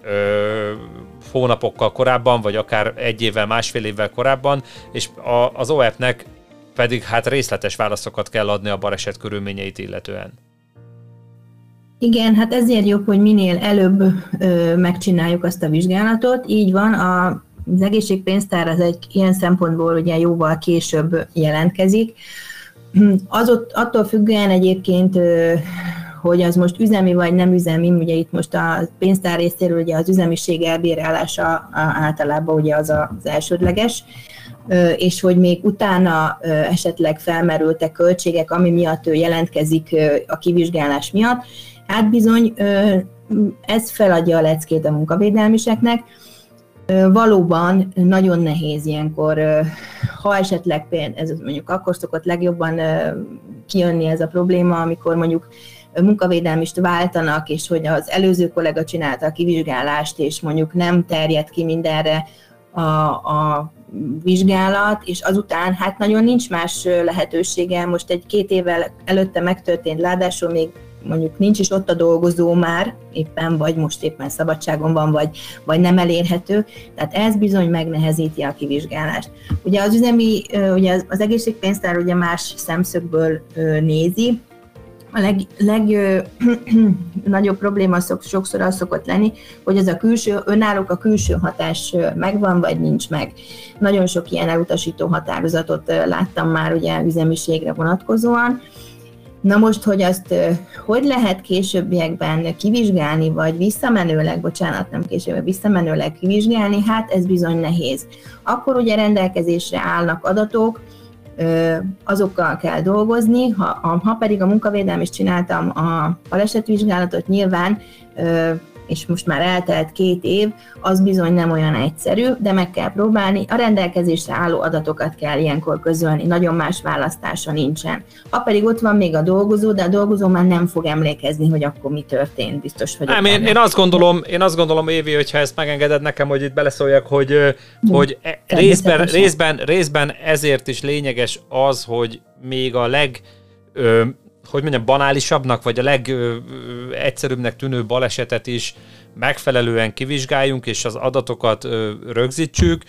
Speaker 1: ö, hónapokkal korábban, vagy akár egy évvel, másfél évvel korábban, és a, az OEP-nek pedig hát részletes válaszokat kell adni a baleset körülményeit illetően.
Speaker 2: Igen, hát ezért jobb, hogy minél előbb ö, megcsináljuk azt a vizsgálatot. Így van, a, az egészségpénztár az egy ilyen szempontból ugye jóval később jelentkezik. Az ott, attól függően egyébként hogy az most üzemi vagy nem üzemi, ugye itt most a pénztár részéről ugye az üzemiség elbírálása általában ugye az az elsődleges, és hogy még utána esetleg felmerültek költségek, ami miatt ő jelentkezik a kivizsgálás miatt, hát bizony ez feladja a leckét a munkavédelmiseknek, Valóban nagyon nehéz ilyenkor, ha esetleg ez mondjuk akkor szokott legjobban kijönni ez a probléma, amikor mondjuk munkavédelmist váltanak, és hogy az előző kollega csinálta a kivizsgálást, és mondjuk nem terjed ki mindenre a, a vizsgálat, és azután hát nagyon nincs más lehetősége. Most egy két évvel előtte megtörtént, ráadásul még mondjuk nincs is ott a dolgozó már éppen, vagy most éppen szabadságon van, vagy, vagy nem elérhető, tehát ez bizony megnehezíti a kivizsgálást. Ugye az üzemi, ugye az, az egészségpénztár ugye más szemszögből nézi, a leg, legnagyobb probléma szok, sokszor az szokott lenni, hogy ez a külső, önállók a külső hatás megvan, vagy nincs meg. Nagyon sok ilyen elutasító határozatot láttam már ugye üzemiségre vonatkozóan. Na most, hogy azt hogy lehet későbbiekben kivizsgálni, vagy visszamenőleg, bocsánat, nem később, visszamenőleg kivizsgálni, hát ez bizony nehéz. Akkor ugye rendelkezésre állnak adatok, azokkal kell dolgozni, ha, ha pedig a munkavédelem is csináltam a balesetvizsgálatot, nyilván és most már eltelt két év, az bizony nem olyan egyszerű, de meg kell próbálni. A rendelkezésre álló adatokat kell ilyenkor közölni, nagyon más választása nincsen. Ha pedig ott van még a dolgozó, de a dolgozó már nem fog emlékezni, hogy akkor mi történt, biztos hogy.
Speaker 1: Nem, én, én, azt gondolom, én azt gondolom, Évi, hogyha ezt megengeded nekem, hogy itt beleszóljak, hogy, hogy e, részben, részben, részben ezért is lényeges az, hogy még a leg hogy mondjam, banálisabbnak, vagy a legegyszerűbbnek tűnő balesetet is megfelelően kivizsgáljunk, és az adatokat ö, rögzítsük,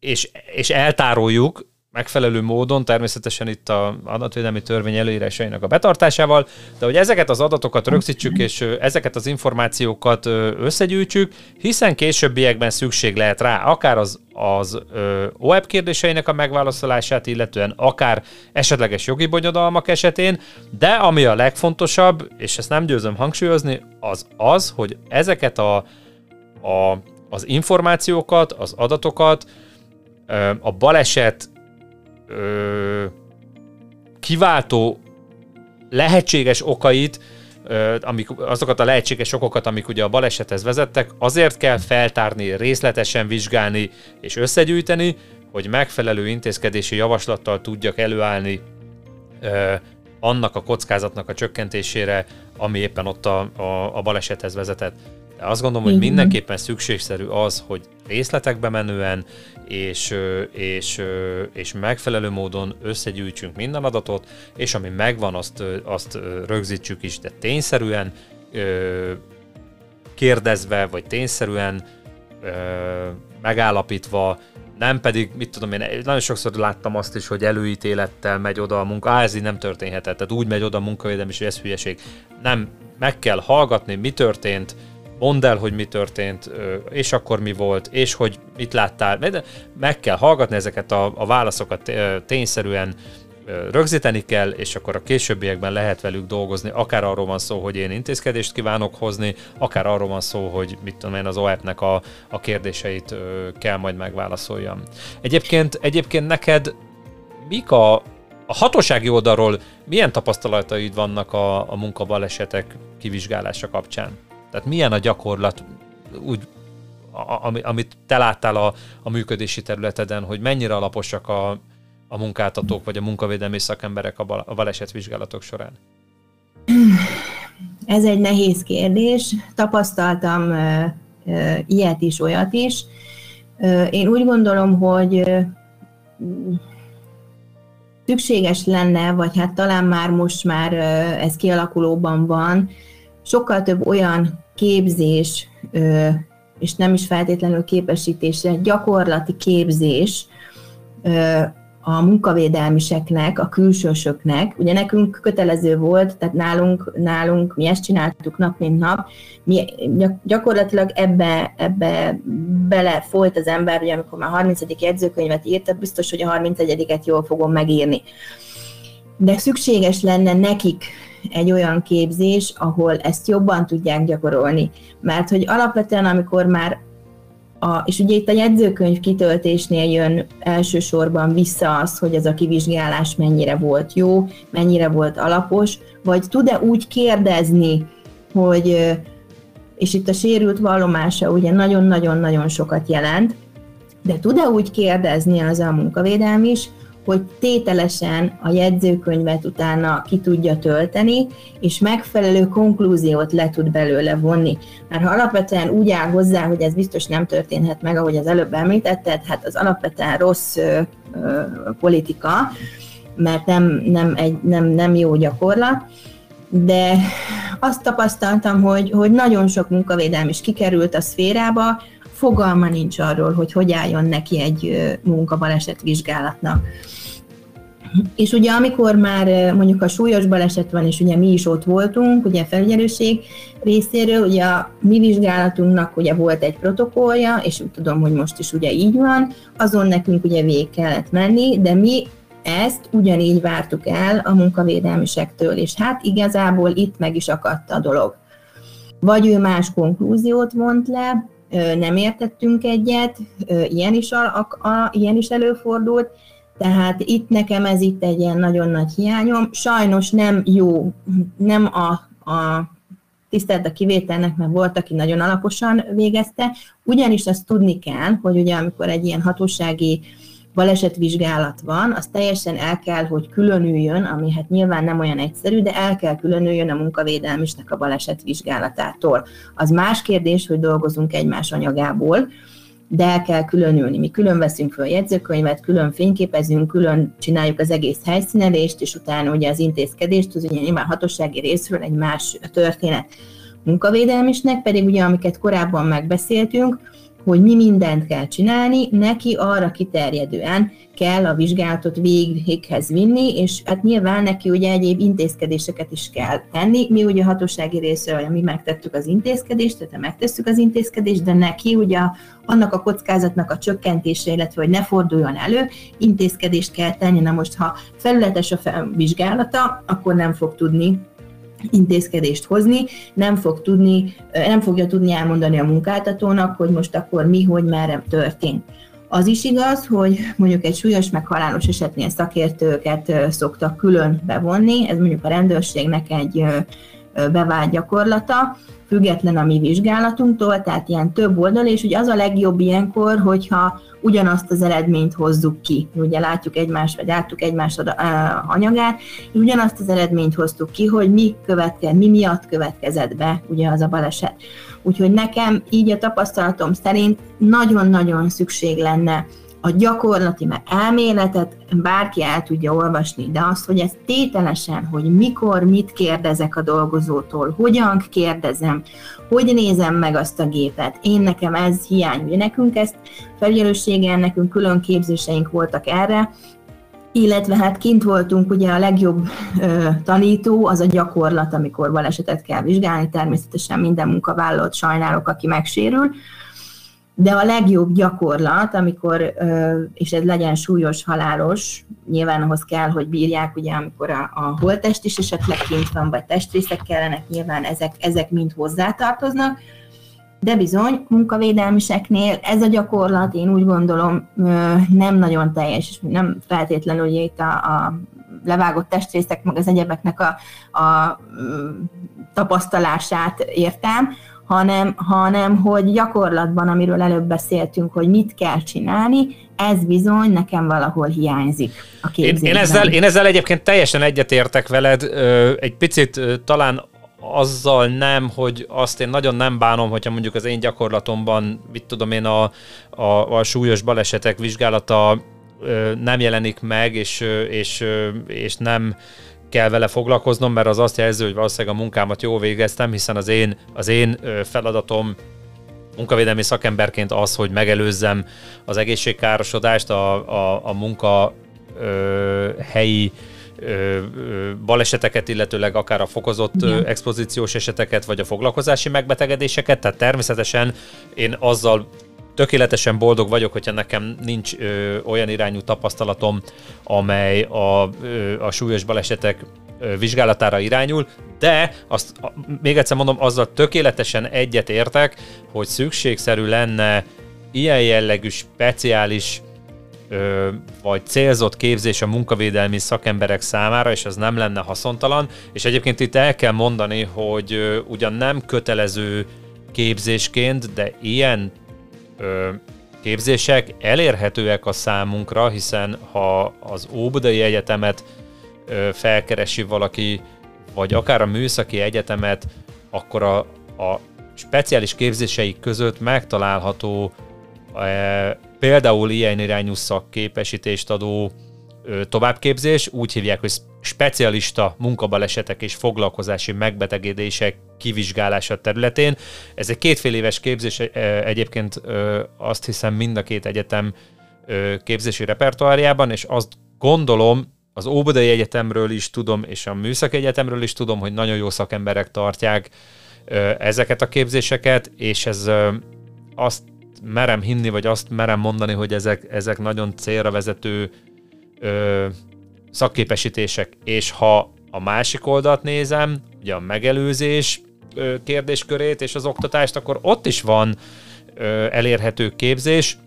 Speaker 1: és, és eltároljuk, megfelelő módon, természetesen itt a adatvédelmi törvény előírásainak a betartásával, de hogy ezeket az adatokat rögzítsük, és ezeket az információkat összegyűjtsük, hiszen későbbiekben szükség lehet rá, akár az, az OEP kérdéseinek a megválaszolását, illetően akár esetleges jogi bonyodalmak esetén, de ami a legfontosabb, és ezt nem győzöm hangsúlyozni, az az, hogy ezeket a, a, az információkat, az adatokat, a baleset ö, kiváltó lehetséges okait, ö, amik, azokat a lehetséges okokat, amik ugye a balesethez vezettek, azért kell feltárni, részletesen vizsgálni és összegyűjteni, hogy megfelelő intézkedési javaslattal tudjak előállni ö, annak a kockázatnak a csökkentésére, ami éppen ott a, a, a balesethez vezetett. De azt gondolom, hogy mindenképpen szükségszerű az, hogy részletekbe menően és, és, és megfelelő módon összegyűjtsünk minden adatot, és ami megvan, azt, azt rögzítsük is, de tényszerűen kérdezve, vagy tényszerűen megállapítva, nem pedig, mit tudom én, nagyon sokszor láttam azt is, hogy előítélettel megy oda a munka, á, ez így nem történhetett, tehát úgy megy oda a munkavédelem, és ez hülyeség. Nem, meg kell hallgatni, mi történt, mondd el, hogy mi történt, és akkor mi volt, és hogy mit láttál. Meg kell hallgatni ezeket a, a válaszokat tényszerűen rögzíteni kell, és akkor a későbbiekben lehet velük dolgozni. Akár arról van szó, hogy én intézkedést kívánok hozni, akár arról van szó, hogy mit tudom én, az OEP-nek a, a kérdéseit kell majd megválaszoljam. Egyébként, egyébként neked mik a, a hatósági oldalról milyen tapasztalataid vannak a, a munkabalesetek kivizsgálása kapcsán? Tehát milyen a gyakorlat, úgy, a, amit te láttál a, a működési területeden, hogy mennyire alaposak a, a munkáltatók vagy a munkavédelmi szakemberek a, bal, a balesetvizsgálatok során?
Speaker 2: Ez egy nehéz kérdés. Tapasztaltam uh, uh, ilyet is, olyat is. Uh, én úgy gondolom, hogy szükséges lenne, vagy hát talán már most már ez kialakulóban van, sokkal több olyan képzés, és nem is feltétlenül képesítésre, gyakorlati képzés a munkavédelmiseknek, a külsősöknek. Ugye nekünk kötelező volt, tehát nálunk, nálunk mi ezt csináltuk nap mint nap, mi gyakorlatilag ebbe, ebbe bele folyt az ember, hogy amikor már 30. jegyzőkönyvet írt, biztos, hogy a 31-et jól fogom megírni. De szükséges lenne nekik egy olyan képzés, ahol ezt jobban tudják gyakorolni. Mert hogy alapvetően, amikor már a, és ugye itt a jegyzőkönyv kitöltésnél jön elsősorban vissza az, hogy ez a kivizsgálás mennyire volt jó, mennyire volt alapos, vagy tud-e úgy kérdezni, hogy, és itt a sérült vallomása ugye nagyon-nagyon-nagyon sokat jelent, de tud-e úgy kérdezni az a munkavédelm is, hogy tételesen a jegyzőkönyvet utána ki tudja tölteni, és megfelelő konklúziót le tud belőle vonni. Mert ha alapvetően úgy áll hozzá, hogy ez biztos nem történhet meg, ahogy az előbb említetted, hát az alapvetően rossz ö, ö, politika, mert nem, nem, egy, nem, nem jó gyakorlat, de azt tapasztaltam, hogy, hogy nagyon sok munkavédelm is kikerült a szférába, fogalma nincs arról, hogy hogy álljon neki egy munkabaleset vizsgálatnak. És ugye amikor már mondjuk a súlyos baleset van, és ugye mi is ott voltunk, ugye a felügyelőség részéről, ugye a mi vizsgálatunknak ugye volt egy protokollja, és úgy tudom, hogy most is ugye így van, azon nekünk ugye végig kellett menni, de mi ezt ugyanígy vártuk el a munkavédelmisektől, és hát igazából itt meg is akadt a dolog. Vagy ő más konklúziót vont le, nem értettünk egyet, ilyen is, a, a, a, ilyen is előfordult, tehát itt nekem ez itt egy ilyen nagyon nagy hiányom. Sajnos nem jó, nem a, a tisztelt a kivételnek, mert volt, aki nagyon alaposan végezte, ugyanis azt tudni kell, hogy ugye amikor egy ilyen hatósági balesetvizsgálat van, az teljesen el kell, hogy különüljön, ami hát nyilván nem olyan egyszerű, de el kell különüljön a munkavédelmisnek a balesetvizsgálatától. Az más kérdés, hogy dolgozunk egymás anyagából, de el kell különülni. Mi külön veszünk föl jegyzőkönyvet, külön fényképezünk, külön csináljuk az egész helyszínelést, és utána ugye az intézkedést, az ugye nyilván hatósági részről egy más történet. Munkavédelmisnek pedig ugye, amiket korábban megbeszéltünk, hogy mi mindent kell csinálni, neki arra kiterjedően kell a vizsgálatot véghez vinni, és hát nyilván neki ugye egyéb intézkedéseket is kell tenni. Mi ugye a hatósági részről, mi megtettük az intézkedést, tehát megtesszük az intézkedést, de neki ugye annak a kockázatnak a csökkentése, illetve hogy ne forduljon elő, intézkedést kell tenni. Na most, ha felületes a vizsgálata, akkor nem fog tudni intézkedést hozni, nem, fog tudni, nem fogja tudni elmondani a munkáltatónak, hogy most akkor mi, hogy merre történt. Az is igaz, hogy mondjuk egy súlyos meg halálos esetnél szakértőket szoktak külön bevonni, ez mondjuk a rendőrségnek egy bevált gyakorlata, független a mi vizsgálatunktól, tehát ilyen több oldal, és ugye az a legjobb ilyenkor, hogyha ugyanazt az eredményt hozzuk ki. Ugye látjuk egymást, vagy láttuk egymás anyagát, ugyanazt az eredményt hoztuk ki, hogy mi, követke, mi miatt következett be ugye az a baleset. Úgyhogy nekem így a tapasztalatom szerint nagyon-nagyon szükség lenne a gyakorlati, meg elméletet bárki el tudja olvasni, de az, hogy ez tételesen, hogy mikor, mit kérdezek a dolgozótól, hogyan kérdezem, hogy nézem meg azt a gépet, én nekem ez hiány. Nekünk ezt felelősségen, nekünk külön képzéseink voltak erre, illetve hát kint voltunk, ugye a legjobb ö, tanító az a gyakorlat, amikor balesetet kell vizsgálni, természetesen minden munkavállalót sajnálok, aki megsérül, de a legjobb gyakorlat, amikor, és ez legyen súlyos, halálos, nyilván ahhoz kell, hogy bírják, ugye, amikor a, a holtest is esetleg kint van, vagy testrészek kellenek, nyilván ezek, ezek mind hozzátartoznak, de bizony, munkavédelmiseknél ez a gyakorlat, én úgy gondolom, nem nagyon teljes, és nem feltétlenül ugye itt a, a levágott testrészek, meg az egyebeknek a, a tapasztalását értem, hanem, hanem hogy gyakorlatban, amiről előbb beszéltünk, hogy mit kell csinálni, ez bizony nekem valahol hiányzik a képzésben.
Speaker 1: Én, én, ezzel, én ezzel egyébként teljesen egyetértek veled, egy picit talán azzal nem, hogy azt én nagyon nem bánom, hogyha mondjuk az én gyakorlatomban, mit tudom én, a, a, a súlyos balesetek vizsgálata nem jelenik meg, és, és, és nem kell vele foglalkoznom, mert az azt jelzi, hogy valószínűleg a munkámat jól végeztem, hiszen az én, az én feladatom munkavédelmi szakemberként az, hogy megelőzzem az egészségkárosodást, a, a, a munka ö, helyi ö, baleseteket, illetőleg akár a fokozott Igen. expozíciós eseteket, vagy a foglalkozási megbetegedéseket, tehát természetesen én azzal tökéletesen boldog vagyok, hogyha nekem nincs ö, olyan irányú tapasztalatom, amely a, ö, a súlyos balesetek ö, vizsgálatára irányul, de azt a, még egyszer mondom, azzal tökéletesen egyet értek, hogy szükségszerű lenne ilyen jellegű speciális ö, vagy célzott képzés a munkavédelmi szakemberek számára, és ez nem lenne haszontalan. És egyébként itt el kell mondani, hogy ö, ugyan nem kötelező képzésként, de ilyen ö, képzések elérhetőek a számunkra, hiszen ha az Óbudai Egyetemet ö, felkeresi valaki, vagy akár a Műszaki Egyetemet, akkor a, a speciális képzéseik között megtalálható e, például ilyen irányú szakképesítést adó továbbképzés, úgy hívják, hogy specialista munkabalesetek és foglalkozási megbetegedések kivizsgálása területén. Ez egy kétfél éves képzés, egyébként azt hiszem mind a két egyetem képzési repertoárjában, és azt gondolom, az Óbudai Egyetemről is tudom, és a Műszaki Egyetemről is tudom, hogy nagyon jó szakemberek tartják ezeket a képzéseket, és ez azt merem hinni, vagy azt merem mondani, hogy ezek, ezek nagyon célra vezető ö, szakképesítések, és ha a másik oldalt nézem, ugye a megelőzés ö, kérdéskörét és az oktatást, akkor ott is van ö, elérhető képzés,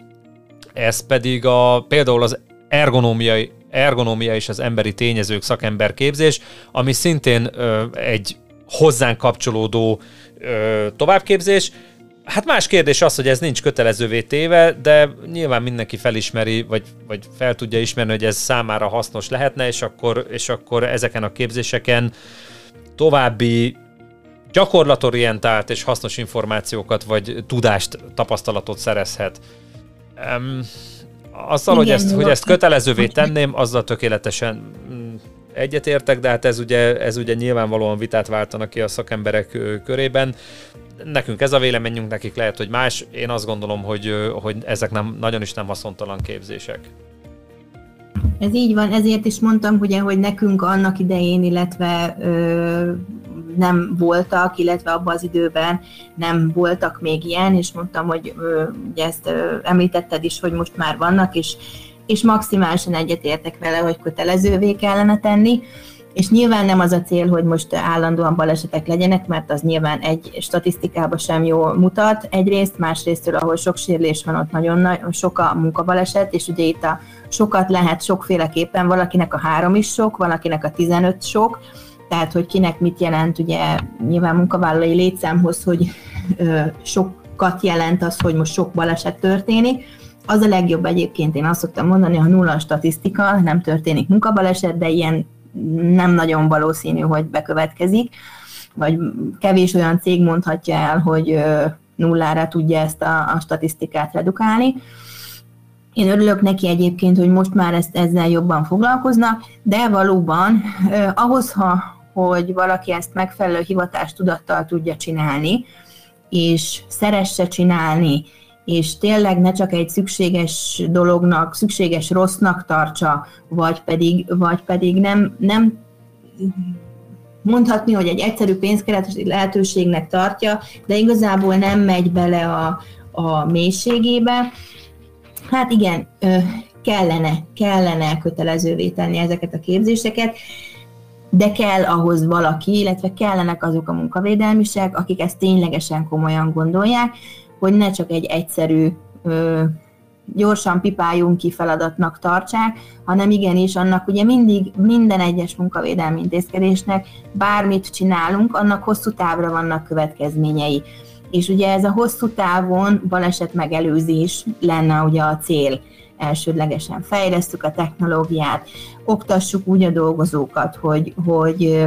Speaker 1: ez pedig a, például az ergonómiai ergonómia és az emberi tényezők szakemberképzés, ami szintén ö, egy hozzánk kapcsolódó ö, továbbképzés, Hát más kérdés az, hogy ez nincs kötelezővé téve, de nyilván mindenki felismeri, vagy, vagy fel tudja ismerni, hogy ez számára hasznos lehetne, és akkor, és akkor ezeken a képzéseken további gyakorlatorientált és hasznos információkat, vagy tudást, tapasztalatot szerezhet. Um, azzal, Igen, hogy, ezt, hogy ezt kötelezővé tenném, azzal tökéletesen mm, egyetértek, de hát ez ugye, ez ugye nyilvánvalóan vitát váltanak ki a szakemberek körében. Nekünk ez a véleményünk, nekik lehet, hogy más. Én azt gondolom, hogy, hogy ezek nem, nagyon is nem haszontalan képzések.
Speaker 2: Ez így van, ezért is mondtam, ugye, hogy nekünk annak idején, illetve ö, nem voltak, illetve abban az időben nem voltak még ilyen, és mondtam, hogy ö, ugye ezt ö, említetted is, hogy most már vannak, és, és maximálisan egyetértek vele, hogy kötelezővé kellene tenni. És nyilván nem az a cél, hogy most állandóan balesetek legyenek, mert az nyilván egy statisztikába sem jól mutat egyrészt, másrésztől, ahol sok sérülés van, ott nagyon, nagyon sok a munkabaleset, és ugye itt a sokat lehet sokféleképpen, valakinek a három is sok, valakinek a 15 sok, tehát hogy kinek mit jelent, ugye nyilván munkavállalói létszámhoz, hogy ö, sokat jelent az, hogy most sok baleset történik, az a legjobb egyébként, én azt szoktam mondani, ha nulla a statisztika, nem történik munkabaleset, de ilyen nem nagyon valószínű, hogy bekövetkezik, vagy kevés olyan cég mondhatja el, hogy nullára tudja ezt a, a statisztikát redukálni. Én örülök neki egyébként, hogy most már ezt, ezzel jobban foglalkoznak, de valóban eh, ahhoz, ha, hogy valaki ezt megfelelő hivatástudattal tudja csinálni, és szeresse csinálni, és tényleg ne csak egy szükséges dolognak, szükséges rossznak tartsa, vagy pedig, vagy pedig nem, nem mondhatni, hogy egy egyszerű pénzkeretési lehetőségnek tartja, de igazából nem megy bele a, a mélységébe. Hát igen, kellene, kellene kötelezővé tenni ezeket a képzéseket, de kell ahhoz valaki, illetve kellenek azok a munkavédelmisek, akik ezt ténylegesen komolyan gondolják, hogy ne csak egy egyszerű ö, gyorsan pipáljunk ki feladatnak tartsák, hanem igenis annak ugye mindig minden egyes munkavédelmi intézkedésnek bármit csinálunk, annak hosszú távra vannak következményei. És ugye ez a hosszú távon baleset megelőzés lenne ugye a cél. Elsődlegesen fejlesztük a technológiát, oktassuk úgy a dolgozókat, hogy, hogy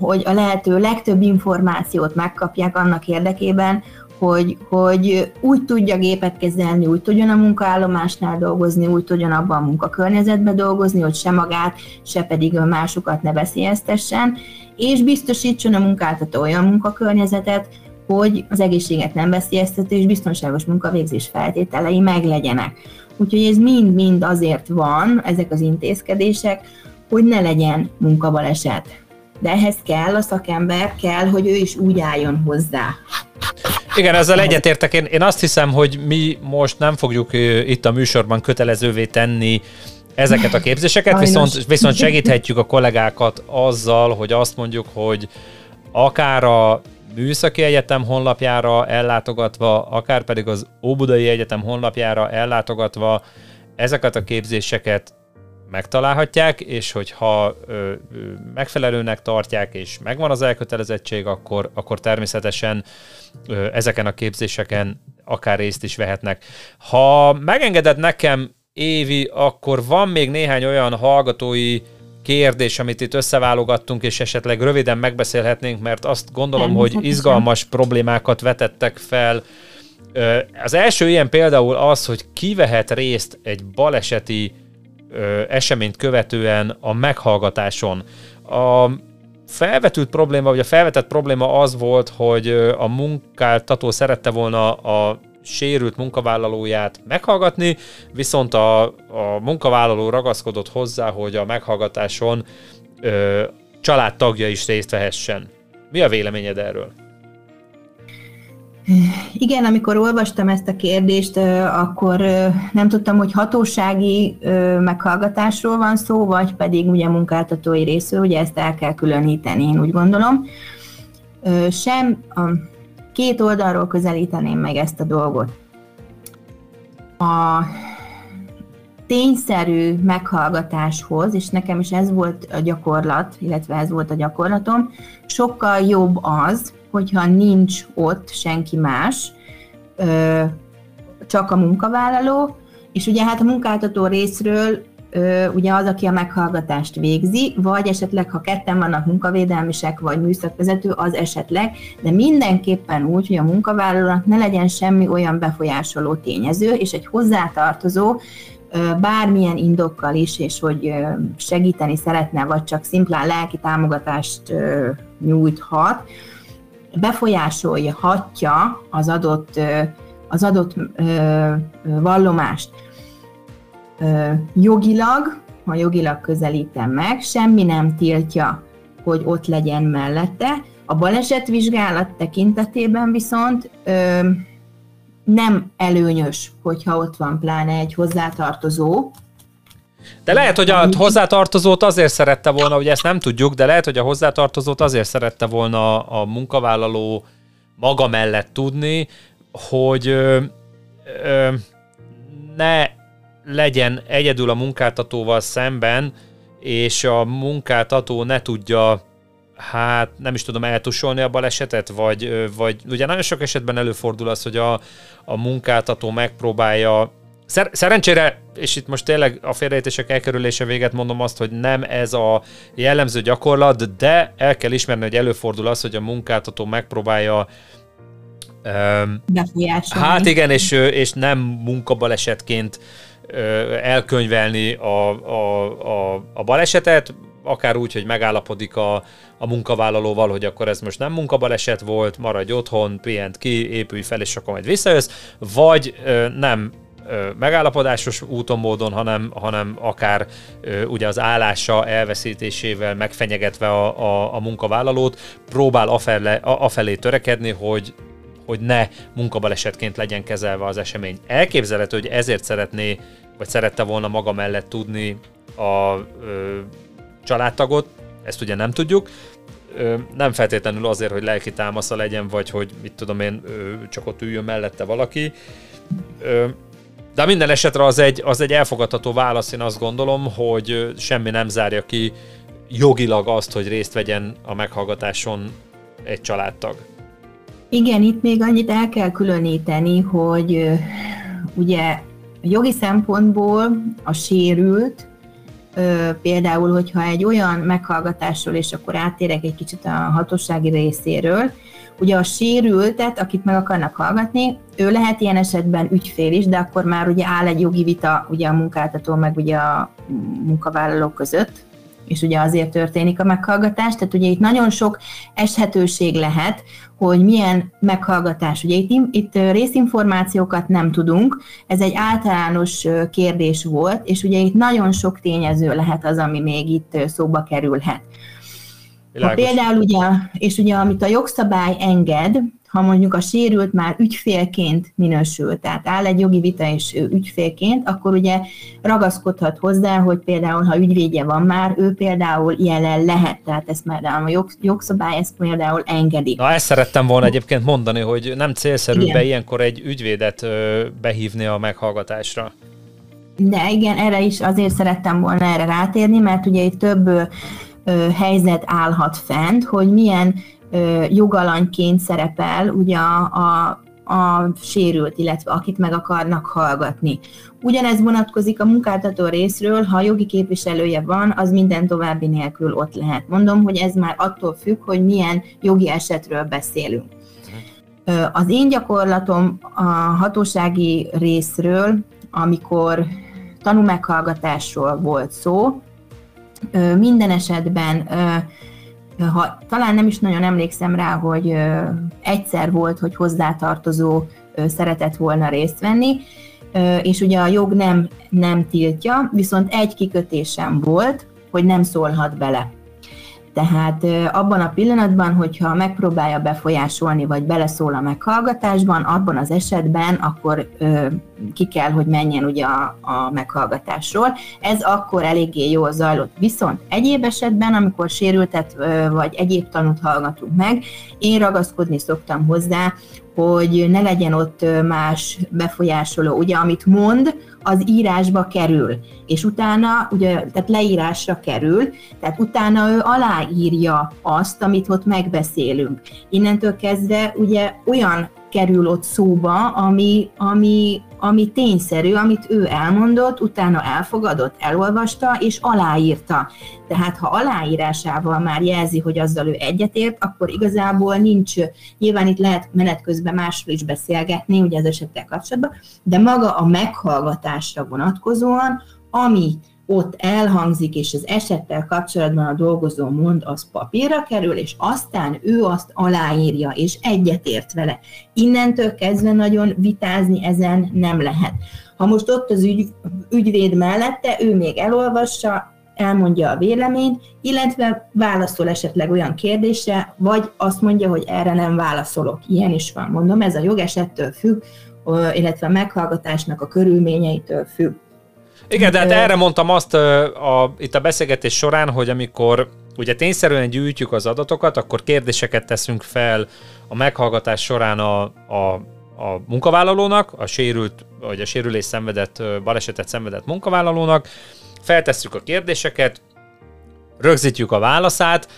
Speaker 2: hogy a lehető legtöbb információt megkapják annak érdekében, hogy, hogy úgy tudja gépet kezelni, úgy tudjon a munkaállomásnál dolgozni, úgy tudjon abban a munkakörnyezetben dolgozni, hogy se magát, se pedig a másokat ne veszélyeztessen, és biztosítson a munkáltató olyan munkakörnyezetet, hogy az egészséget nem veszélyeztető és biztonságos munkavégzés feltételei meglegyenek. Úgyhogy ez mind-mind azért van, ezek az intézkedések, hogy ne legyen munkabaleset. De ehhez kell a szakember, kell, hogy ő is úgy álljon hozzá.
Speaker 1: Igen, ezzel egyetértek. Én, én azt hiszem, hogy mi most nem fogjuk itt a műsorban kötelezővé tenni ezeket a képzéseket, viszont, viszont segíthetjük a kollégákat azzal, hogy azt mondjuk, hogy akár a Műszaki Egyetem honlapjára ellátogatva, akár pedig az Óbudai Egyetem honlapjára ellátogatva ezeket a képzéseket megtalálhatják, és hogyha ö, megfelelőnek tartják, és megvan az elkötelezettség, akkor, akkor természetesen ö, ezeken a képzéseken akár részt is vehetnek. Ha megengeded nekem, Évi, akkor van még néhány olyan hallgatói kérdés, amit itt összeválogattunk, és esetleg röviden megbeszélhetnénk, mert azt gondolom, hogy izgalmas problémákat vetettek fel. Az első ilyen például az, hogy ki vehet részt egy baleseti eseményt követően a meghallgatáson. A felvetült probléma, vagy a felvetett probléma az volt, hogy a munkáltató szerette volna a sérült munkavállalóját meghallgatni, viszont a, a munkavállaló ragaszkodott hozzá, hogy a meghallgatáson ö, családtagja is részt vehessen. Mi a véleményed erről?
Speaker 2: Igen, amikor olvastam ezt a kérdést, akkor nem tudtam, hogy hatósági meghallgatásról van szó, vagy pedig ugye munkáltatói részről, ugye ezt el kell különíteni, én úgy gondolom. Sem a két oldalról közelíteném meg ezt a dolgot. A tényszerű meghallgatáshoz, és nekem is ez volt a gyakorlat, illetve ez volt a gyakorlatom, sokkal jobb az, hogyha nincs ott senki más, csak a munkavállaló, és ugye hát a munkáltató részről ugye az, aki a meghallgatást végzi, vagy esetleg, ha ketten vannak munkavédelmisek, vagy műszakvezető, az esetleg, de mindenképpen úgy, hogy a munkavállalónak ne legyen semmi olyan befolyásoló tényező, és egy hozzátartozó bármilyen indokkal is, és hogy segíteni szeretne, vagy csak szimplán lelki támogatást nyújthat, befolyásolhatja az adott, az adott vallomást. Jogilag, ha jogilag közelítem meg, semmi nem tiltja, hogy ott legyen mellette. A balesetvizsgálat tekintetében viszont nem előnyös, hogyha ott van pláne egy hozzátartozó.
Speaker 1: De lehet, hogy a hozzátartozót azért szerette volna, hogy ezt nem tudjuk, de lehet, hogy a hozzátartozót azért szerette volna a munkavállaló maga mellett tudni, hogy ö, ö, ne legyen egyedül a munkáltatóval szemben, és a munkáltató ne tudja hát nem is tudom eltusolni a balesetet, vagy, vagy ugye nagyon sok esetben előfordul az, hogy a, a munkáltató megpróbálja Szer- szerencsére, és itt most tényleg a félreértések elkerülése véget mondom azt, hogy nem ez a jellemző gyakorlat, de el kell ismerni, hogy előfordul az, hogy a munkáltató megpróbálja
Speaker 2: um,
Speaker 1: Hát igen, és, és nem munkabalesetként elkönyvelni a, a, a, a balesetet, akár úgy, hogy megállapodik a, a munkavállalóval, hogy akkor ez most nem munkabaleset volt, maradj otthon, pihent ki, épülj fel, és akkor majd visszajössz, vagy ö, nem megállapodásos úton, módon, hanem, hanem akár ö, ugye az állása elveszítésével megfenyegetve a, a, a munkavállalót, próbál afelé, afelé törekedni, hogy hogy ne munkabalesetként legyen kezelve az esemény. Elképzelhető, hogy ezért szeretné, vagy szerette volna maga mellett tudni a ö, családtagot, ezt ugye nem tudjuk, nem feltétlenül azért, hogy lelki támasza legyen, vagy hogy mit tudom én, csak ott üljön mellette valaki. De minden esetre az egy, az egy elfogadható válasz, én azt gondolom, hogy semmi nem zárja ki jogilag azt, hogy részt vegyen a meghallgatáson egy családtag.
Speaker 2: Igen, itt még annyit el kell különíteni, hogy ugye jogi szempontból a sérült például, hogyha egy olyan meghallgatásról, és akkor áttérek egy kicsit a hatósági részéről, ugye a sérültet, akit meg akarnak hallgatni, ő lehet ilyen esetben ügyfél is, de akkor már ugye áll egy jogi vita ugye a munkáltató meg ugye a munkavállalók között, és ugye azért történik a meghallgatás, tehát ugye itt nagyon sok eshetőség lehet, hogy milyen meghallgatás. Ugye itt, itt részinformációkat nem tudunk, ez egy általános kérdés volt, és ugye itt nagyon sok tényező lehet az, ami még itt szóba kerülhet. Világos. Ha például ugye, és ugye amit a jogszabály enged, ha mondjuk a sérült már ügyfélként minősül, tehát áll egy jogi vita és ügyfélként, akkor ugye ragaszkodhat hozzá, hogy például, ha ügyvédje van már, ő például jelen lehet, tehát ezt már a jog, jogszabály ezt például engedi.
Speaker 1: Na ezt szerettem volna egyébként mondani, hogy nem célszerű be ilyenkor egy ügyvédet behívni a meghallgatásra.
Speaker 2: De igen, erre is azért szerettem volna erre rátérni, mert ugye itt több helyzet állhat fent, hogy milyen jogalanyként szerepel ugye a, a, sérült, illetve akit meg akarnak hallgatni. Ugyanez vonatkozik a munkáltató részről, ha jogi képviselője van, az minden további nélkül ott lehet. Mondom, hogy ez már attól függ, hogy milyen jogi esetről beszélünk. Az én gyakorlatom a hatósági részről, amikor tanúmeghallgatásról volt szó, minden esetben ha talán nem is nagyon emlékszem rá, hogy egyszer volt, hogy hozzátartozó szeretett volna részt venni, és ugye a jog nem, nem tiltja, viszont egy kikötésem volt, hogy nem szólhat bele. Tehát abban a pillanatban, hogyha megpróbálja befolyásolni, vagy beleszól a meghallgatásban, abban az esetben akkor ki kell, hogy menjen ugye a, a meghallgatásról. Ez akkor eléggé jól zajlott. Viszont egyéb esetben, amikor sérültet vagy egyéb tanút hallgatunk meg, én ragaszkodni szoktam hozzá, hogy ne legyen ott más befolyásoló. Ugye, amit mond, az írásba kerül, és utána, ugye, tehát leírásra kerül, tehát utána ő aláírja azt, amit ott megbeszélünk. Innentől kezdve ugye olyan kerül ott szóba, ami, ami ami tényszerű, amit ő elmondott, utána elfogadott, elolvasta és aláírta. Tehát ha aláírásával már jelzi, hogy azzal ő egyetért, akkor igazából nincs, nyilván itt lehet menet közben másról is beszélgetni, ugye az esettel kapcsolatban, de maga a meghallgatásra vonatkozóan, ami ott elhangzik, és az esettel kapcsolatban a dolgozó mond, az papírra kerül, és aztán ő azt aláírja, és egyetért vele. Innentől kezdve nagyon vitázni ezen nem lehet. Ha most ott az ügy, ügyvéd mellette, ő még elolvassa, elmondja a véleményt, illetve válaszol esetleg olyan kérdésre, vagy azt mondja, hogy erre nem válaszolok. Ilyen is van, mondom, ez a jogesettől függ, illetve a meghallgatásnak a körülményeitől függ.
Speaker 1: Igen, de hát erre mondtam azt a, a, itt a beszélgetés során, hogy amikor ugye tényszerűen gyűjtjük az adatokat, akkor kérdéseket teszünk fel a meghallgatás során a, a, a munkavállalónak, a sérült, vagy a sérülés szenvedett, balesetet szenvedett munkavállalónak, feltesszük a kérdéseket, rögzítjük a válaszát,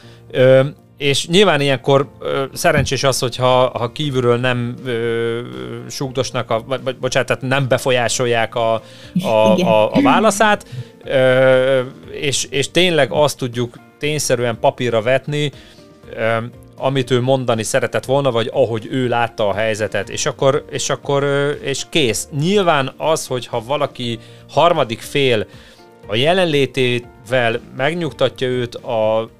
Speaker 1: és nyilván ilyenkor ö, szerencsés az, hogyha ha kívülről nem ö, súgdosnak, a, vagy, bocsánat, tehát nem befolyásolják a, a, a, a válaszát, ö, és, és tényleg azt tudjuk tényszerűen papírra vetni, ö, amit ő mondani szeretett volna, vagy ahogy ő látta a helyzetet, és akkor, és akkor és kész. Nyilván az, hogyha valaki harmadik fél a jelenlétével megnyugtatja őt a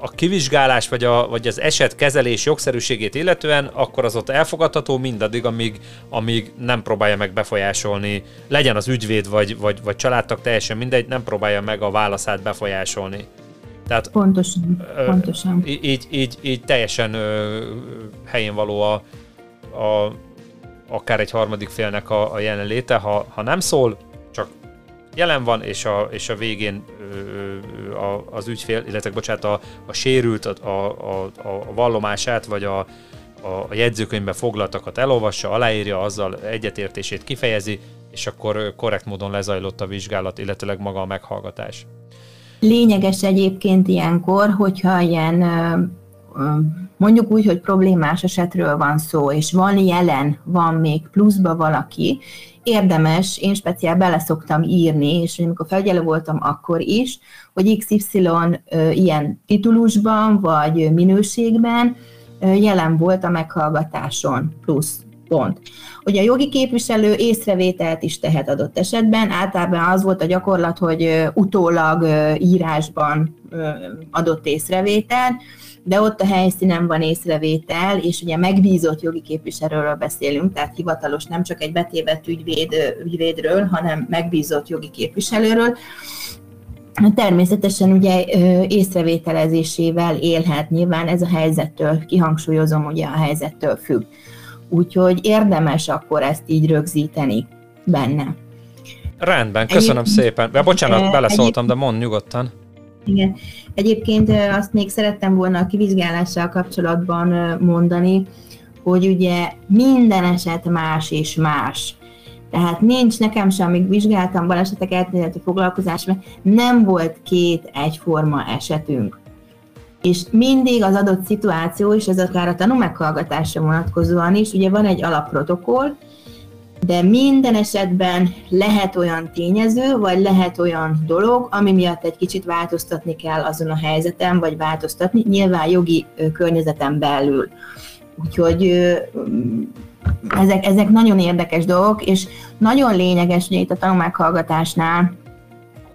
Speaker 1: a kivizsgálás vagy, a, vagy az eset kezelés jogszerűségét illetően, akkor az ott elfogadható mindaddig, amíg, amíg nem próbálja meg befolyásolni, legyen az ügyvéd vagy, vagy, vagy családtag, teljesen mindegy, nem próbálja meg a válaszát befolyásolni.
Speaker 2: Tehát, pontosan, ö, pontosan.
Speaker 1: Így, így, így teljesen ö, helyén való a, a, akár egy harmadik félnek a, a jelenléte, ha, ha nem szól, jelen van, és a, és a végén a, az ügyfél, illetve bocsánat, a, a sérült a, a, a, a vallomását, vagy a, a, a jegyzőkönyvben foglaltakat elolvassa, aláírja, azzal egyetértését kifejezi, és akkor korrekt módon lezajlott a vizsgálat, illetőleg maga a meghallgatás.
Speaker 2: Lényeges egyébként ilyenkor, hogyha ilyen mondjuk úgy, hogy problémás esetről van szó, és van jelen, van még pluszba valaki, érdemes, én speciál bele szoktam írni, és amikor felügyelő voltam akkor is, hogy XY ilyen titulusban vagy minőségben jelen volt a meghallgatáson, plusz pont. Hogy a jogi képviselő észrevételt is tehet adott esetben, általában az volt a gyakorlat, hogy utólag írásban adott észrevételt, de ott a helyszínen van észrevétel, és ugye megbízott jogi képviselőről beszélünk, tehát hivatalos, nem csak egy betévet ügyvéd, ügyvédről, hanem megbízott jogi képviselőről, Természetesen ugye észrevételezésével élhet, nyilván ez a helyzettől, kihangsúlyozom, ugye a helyzettől függ. Úgyhogy érdemes akkor ezt így rögzíteni benne.
Speaker 1: Rendben, köszönöm Egyéb... szépen. Ja, bocsánat, beleszóltam, de mond nyugodtan.
Speaker 2: Igen. Egyébként azt még szerettem volna a kivizsgálással kapcsolatban mondani, hogy ugye minden eset más és más. Tehát nincs nekem sem, amíg vizsgáltam balesetek elterjedő foglalkozásban, nem volt két egyforma esetünk. És mindig az adott szituáció, és ez akár a tanú meghallgatásra vonatkozóan is, ugye van egy alapprotokoll, de minden esetben lehet olyan tényező, vagy lehet olyan dolog, ami miatt egy kicsit változtatni kell azon a helyzeten, vagy változtatni, nyilván jogi környezeten belül. Úgyhogy ezek, ezek nagyon érdekes dolgok, és nagyon lényeges ugye itt a tanulmághallgatásnál,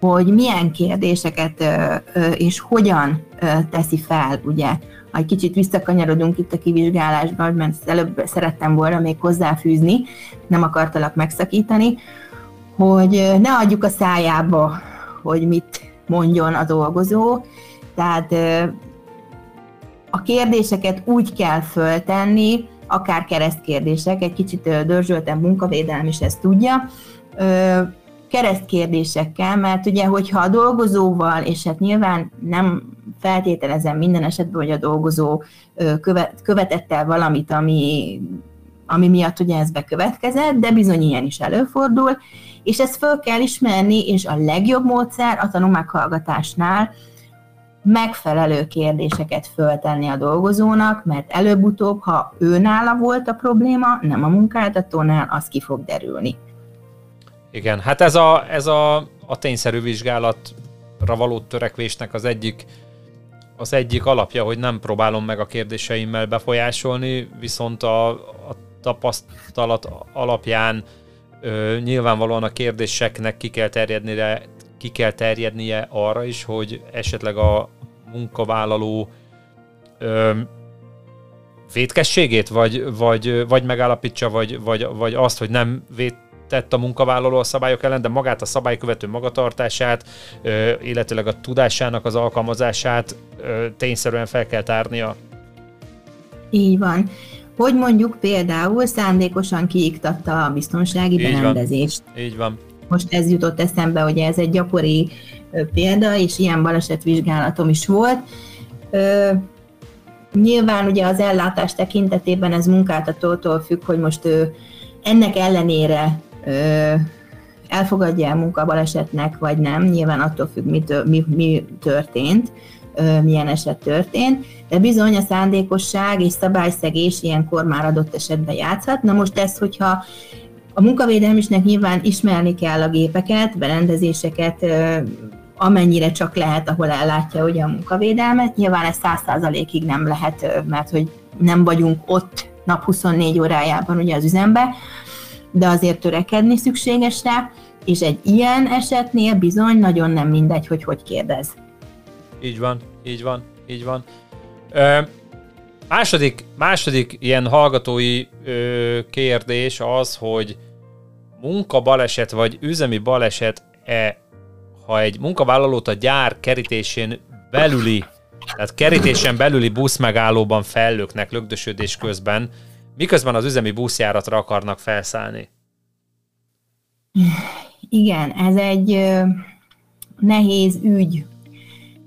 Speaker 2: hogy milyen kérdéseket és hogyan teszi fel ugye egy kicsit visszakanyarodunk itt a kivizsgálásban, mert előbb szerettem volna még hozzáfűzni, nem akartalak megszakítani, hogy ne adjuk a szájába, hogy mit mondjon a dolgozó, tehát a kérdéseket úgy kell föltenni, akár keresztkérdések, egy kicsit dörzsöltem munkavédelem is ezt tudja, keresztkérdésekkel, mert ugye, hogyha a dolgozóval, és hát nyilván nem feltételezem minden esetben, hogy a dolgozó követ, követett el valamit, ami, ami miatt ugye ez bekövetkezett, de bizony ilyen is előfordul, és ezt föl kell ismerni, és a legjobb módszer a tanulmághallgatásnál megfelelő kérdéseket föltenni a dolgozónak, mert előbb-utóbb, ha őnála volt a probléma, nem a munkáltatónál, az ki fog derülni.
Speaker 1: Igen, hát ez a, ez a, a tényszerű vizsgálatra való törekvésnek az egyik az egyik alapja, hogy nem próbálom meg a kérdéseimmel befolyásolni, viszont a, a tapasztalat alapján ö, nyilvánvalóan a kérdéseknek ki kell terjednie, ki kell terjednie arra is, hogy esetleg a munkavállaló ö, vétkességét, vagy, vagy, vagy megállapítsa, vagy, vagy, vagy azt, hogy nem vétett a munkavállaló a szabályok ellen, de magát a szabálykövető magatartását, illetőleg a tudásának az alkalmazását tényszerűen fel kell tárnia.
Speaker 2: Így van. Hogy mondjuk például szándékosan kiiktatta a biztonsági Így berendezést.
Speaker 1: Van. Így van.
Speaker 2: Most ez jutott eszembe, hogy ez egy gyakori példa, és ilyen balesetvizsgálatom is volt. Nyilván ugye az ellátás tekintetében ez munkáltatótól függ, hogy most ő ennek ellenére elfogadja el munkabalesetnek, vagy nem, nyilván attól függ, mi, mi, mi történt, milyen eset történt, de bizony a szándékosság és szabályszegés ilyenkor már adott esetben játszhat. Na most ez, hogyha a munkavédelmisnek nyilván ismerni kell a gépeket, berendezéseket, amennyire csak lehet, ahol ellátja ugye a munkavédelmet. Nyilván ez száz százalékig nem lehet, mert hogy nem vagyunk ott nap 24 órájában ugye az üzembe, de azért törekedni szükséges rá, és egy ilyen esetnél bizony nagyon nem mindegy, hogy hogy kérdez.
Speaker 1: Így van, így van, így van. Ö, második, második ilyen hallgatói ö, kérdés az, hogy munka baleset vagy üzemi baleset-e, ha egy munkavállalót a gyár kerítésén belüli, tehát kerítésen belüli buszmegállóban fellöknek lögdösödés közben, miközben az üzemi buszjáratra akarnak felszállni?
Speaker 2: Igen, ez egy nehéz ügy.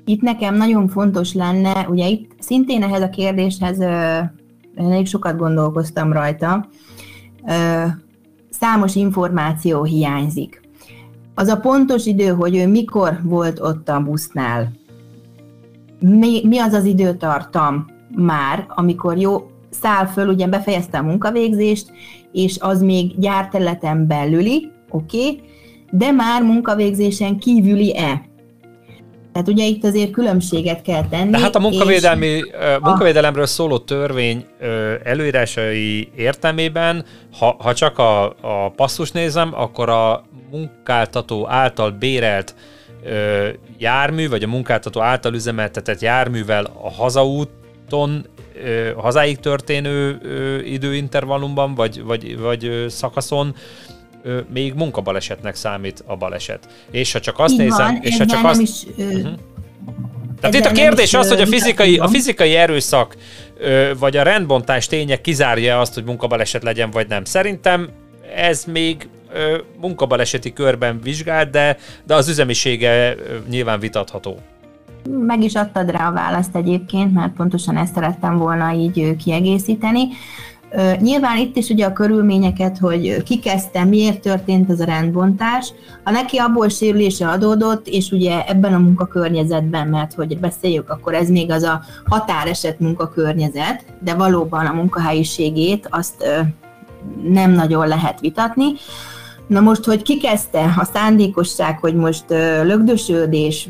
Speaker 2: Itt nekem nagyon fontos lenne, ugye itt szintén ehhez a kérdéshez elég sokat gondolkoztam rajta, számos információ hiányzik. Az a pontos idő, hogy ő mikor volt ott a busznál, mi, mi az az időtartam már, amikor jó, száll föl, ugye befejezte a munkavégzést, és az még gyárterületen belüli, oké, okay, de már munkavégzésen kívüli-e? Tehát ugye itt azért különbséget kell tenni.
Speaker 1: De hát a munkavédelmi, és munkavédelemről szóló törvény előírásai értelmében, ha, ha csak a, a passzus nézem, akkor a munkáltató által bérelt ö, jármű, vagy a munkáltató által üzemeltetett járművel a hazaúton, a hazáig történő időintervallumban, vagy, vagy, vagy szakaszon még munkabalesetnek számít a baleset. És ha csak azt Így nézem, van, és ha csak azt... Is, uh-huh. Tehát itt a kérdés az, hogy a fizikai, a fizikai erőszak vagy a rendbontás tények kizárja azt, hogy munkabaleset legyen, vagy nem. Szerintem ez még munkabaleseti körben vizsgált, de, de az üzemisége nyilván vitatható.
Speaker 2: Meg is adtad rá a választ egyébként, mert pontosan ezt szerettem volna így kiegészíteni. Nyilván itt is ugye a körülményeket, hogy ki kezdte, miért történt ez a rendbontás, ha neki abból sérülése adódott, és ugye ebben a munkakörnyezetben, mert hogy beszéljük, akkor ez még az a határeset munkakörnyezet, de valóban a munkahelyiségét azt nem nagyon lehet vitatni. Na most, hogy ki kezdte? A szándékosság, hogy most lögdösödés,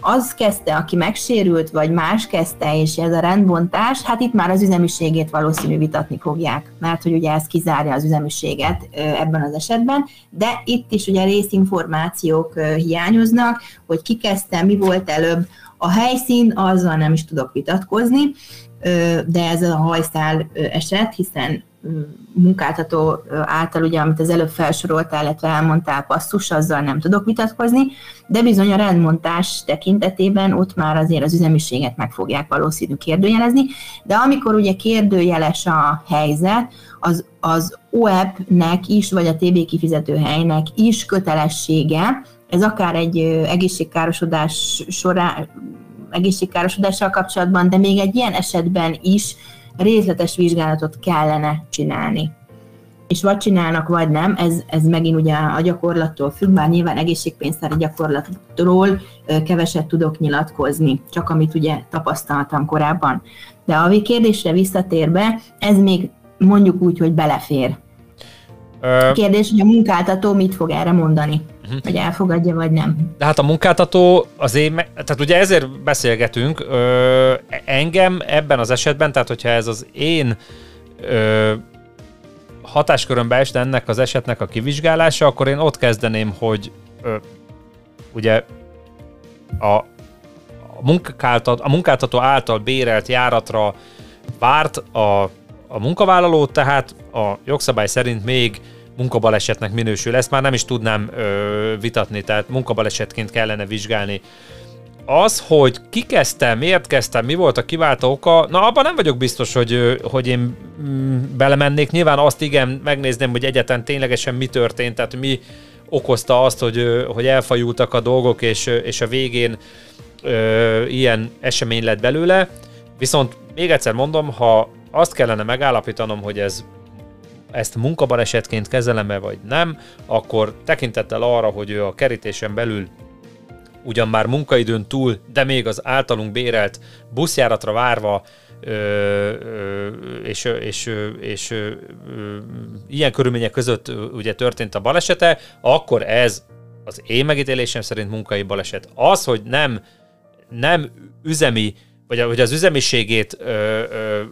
Speaker 2: az kezdte, aki megsérült, vagy más kezdte, és ez a rendbontás, hát itt már az üzemiségét valószínű vitatni fogják, mert hogy ugye ez kizárja az üzemiséget ebben az esetben, de itt is ugye részinformációk hiányoznak, hogy ki kezdte, mi volt előbb, a helyszín, azzal nem is tudok vitatkozni, de ez a hajszál eset, hiszen munkáltató által, ugye, amit az előbb felsoroltál, illetve elmondtál passzus, azzal nem tudok vitatkozni, de bizony a rendmontás tekintetében ott már azért az üzemiséget meg fogják valószínű kérdőjelezni, de amikor ugye kérdőjeles a helyzet, az, az OEP-nek is, vagy a TB kifizetőhelynek is kötelessége, ez akár egy egészségkárosodás során, egészségkárosodással kapcsolatban, de még egy ilyen esetben is részletes vizsgálatot kellene csinálni. és vagy csinálnak, vagy nem, ez, ez megint ugye a gyakorlattól függ, bár nyilván egészségpénztári gyakorlatról keveset tudok nyilatkozni, csak amit ugye tapasztaltam korábban. De a kérdésre visszatérve, ez még mondjuk úgy, hogy belefér. Kérdés, hogy a munkáltató mit fog erre mondani, uh-huh. hogy elfogadja, vagy nem.
Speaker 1: De hát a munkáltató az én, tehát ugye ezért beszélgetünk, ö, engem ebben az esetben, tehát hogyha ez az én ö, hatáskörömbe esne ennek az esetnek a kivizsgálása, akkor én ott kezdeném, hogy ö, ugye a, a, munkáltató, a munkáltató által bérelt járatra várt a, a munkavállaló, tehát a jogszabály szerint még munkabalesetnek minősül. Ezt már nem is tudnám ö, vitatni, tehát munkabalesetként kellene vizsgálni az, hogy ki kezdtem, miért kezdtem, mi volt a kiváltó oka, na abban nem vagyok biztos, hogy, hogy én mm, belemennék. Nyilván azt igen, megnézném, hogy egyetlen ténylegesen mi történt, tehát mi okozta azt, hogy, hogy elfajultak a dolgok, és, és a végén ö, ilyen esemény lett belőle. Viszont még egyszer mondom, ha azt kellene megállapítanom, hogy ez ezt munkabalesetként kezelem-e vagy nem, akkor tekintettel arra, hogy ő a kerítésen belül ugyan már munkaidőn túl, de még az általunk bérelt buszjáratra várva és, és, és ilyen körülmények között ugye történt a balesete, akkor ez az én megítélésem szerint munkai baleset. Az, hogy nem, nem üzemi vagy, vagy az üzemiségét ö, ö,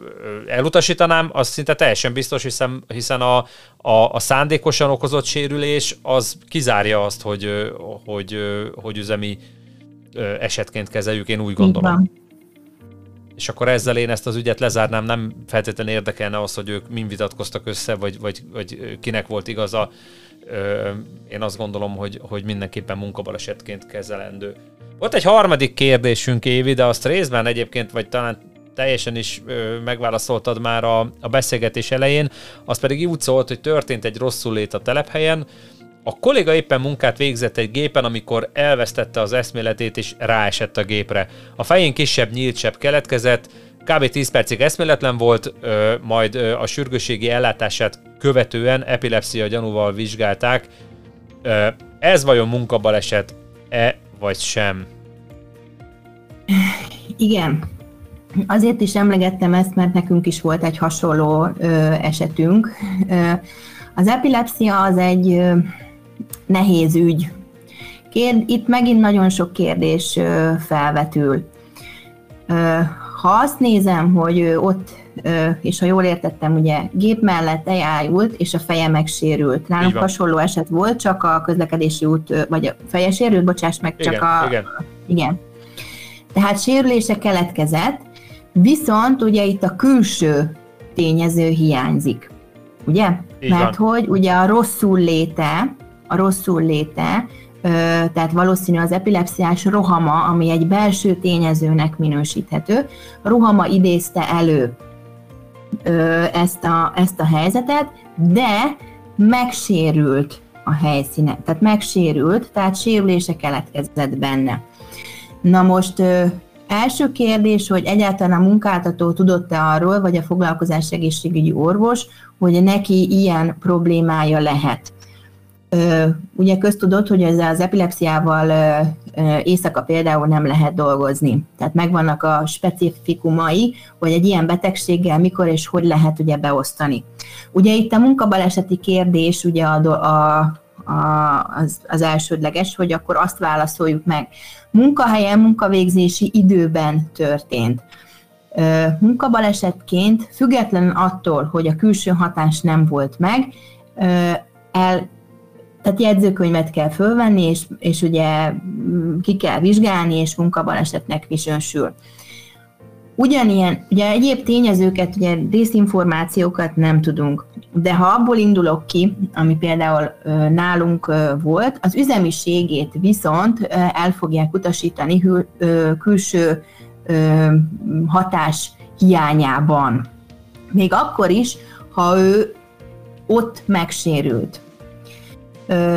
Speaker 1: elutasítanám, az szinte teljesen biztos, hiszen, hiszen a, a, a szándékosan okozott sérülés az kizárja azt, hogy, hogy, hogy üzemi esetként kezeljük, én úgy gondolom. És akkor ezzel én ezt az ügyet lezárnám, nem feltétlenül érdekelne az, hogy ők mind vitatkoztak össze, vagy, vagy, vagy kinek volt igaza. Én azt gondolom, hogy, hogy mindenképpen munkabalesetként kezelendő. Volt egy harmadik kérdésünk, Évi, de azt részben egyébként, vagy talán teljesen is megválaszoltad már a, a beszélgetés elején, az pedig úgy szólt, hogy történt egy rosszul lét a telephelyen, a kolléga éppen munkát végzett egy gépen, amikor elvesztette az eszméletét és ráesett a gépre. A fején kisebb nyíltsebb keletkezett, kb. 10 percig eszméletlen volt, ö, majd ö, a sürgőségi ellátását követően epilepszia gyanúval vizsgálták. Ö, ez vajon munkabaleset-e vagy sem?
Speaker 2: Igen. Azért is emlegettem ezt, mert nekünk is volt egy hasonló ö, esetünk. Ö, az epilepsia az egy ö, nehéz ügy. Kérd, itt megint nagyon sok kérdés ö, felvetül. Ö, ha azt nézem, hogy ott, és ha jól értettem, ugye gép mellett elájult, és a feje megsérült. Nálunk hasonló eset volt, csak a közlekedési út, vagy a feje sérült, bocsáss meg, csak
Speaker 1: igen,
Speaker 2: a...
Speaker 1: Igen.
Speaker 2: igen tehát sérülése keletkezett, viszont ugye itt a külső tényező hiányzik. Ugye?
Speaker 1: Így
Speaker 2: Mert van. hogy ugye a rosszul léte, a rosszul léte, tehát valószínű az epilepsziás rohama, ami egy belső tényezőnek minősíthető, rohama idézte elő ezt a, ezt a helyzetet, de megsérült a helyszíne, tehát megsérült, tehát sérülése keletkezett benne. Na most ö, első kérdés, hogy egyáltalán a munkáltató tudott-e arról, vagy a foglalkozás egészségügyi orvos, hogy neki ilyen problémája lehet. Ugye köztudott, hogy ezzel az epilepsziával éjszaka például nem lehet dolgozni. Tehát megvannak a specifikumai, hogy egy ilyen betegséggel mikor és hogy lehet ugye beosztani. Ugye itt a munkabaleseti kérdés ugye a, a a, az, az elsődleges, hogy akkor azt válaszoljuk meg. Munkahelyen, munkavégzési időben történt. Munkabalesetként, függetlenül attól, hogy a külső hatás nem volt meg, el, tehát jegyzőkönyvet kell fölvenni, és, és ugye ki kell vizsgálni, és munkabalesetnek visönsül. Ugyanilyen, ugye egyéb tényezőket, ugye részinformációkat nem tudunk, de ha abból indulok ki, ami például nálunk volt, az üzemiségét viszont el fogják utasítani külső hatás hiányában. Még akkor is, ha ő ott megsérült.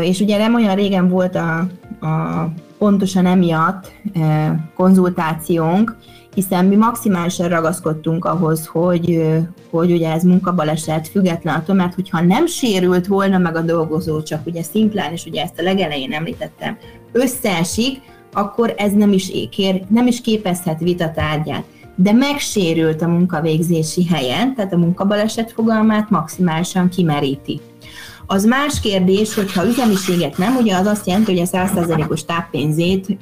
Speaker 2: És ugye nem olyan régen volt a, a pontosan emiatt konzultációnk, hiszen mi maximálisan ragaszkodtunk ahhoz, hogy, hogy ugye ez munkabaleset független attól, mert hogyha nem sérült volna meg a dolgozó, csak ugye szimplán, és ugye ezt a legelején említettem, összeesik, akkor ez nem is, kér, nem is képezhet vitatárgyát. De megsérült a munkavégzési helyen, tehát a munkabaleset fogalmát maximálisan kimeríti. Az más kérdés, hogyha üzemiséget nem, ugye az azt jelenti, hogy a 100%-os táppénzét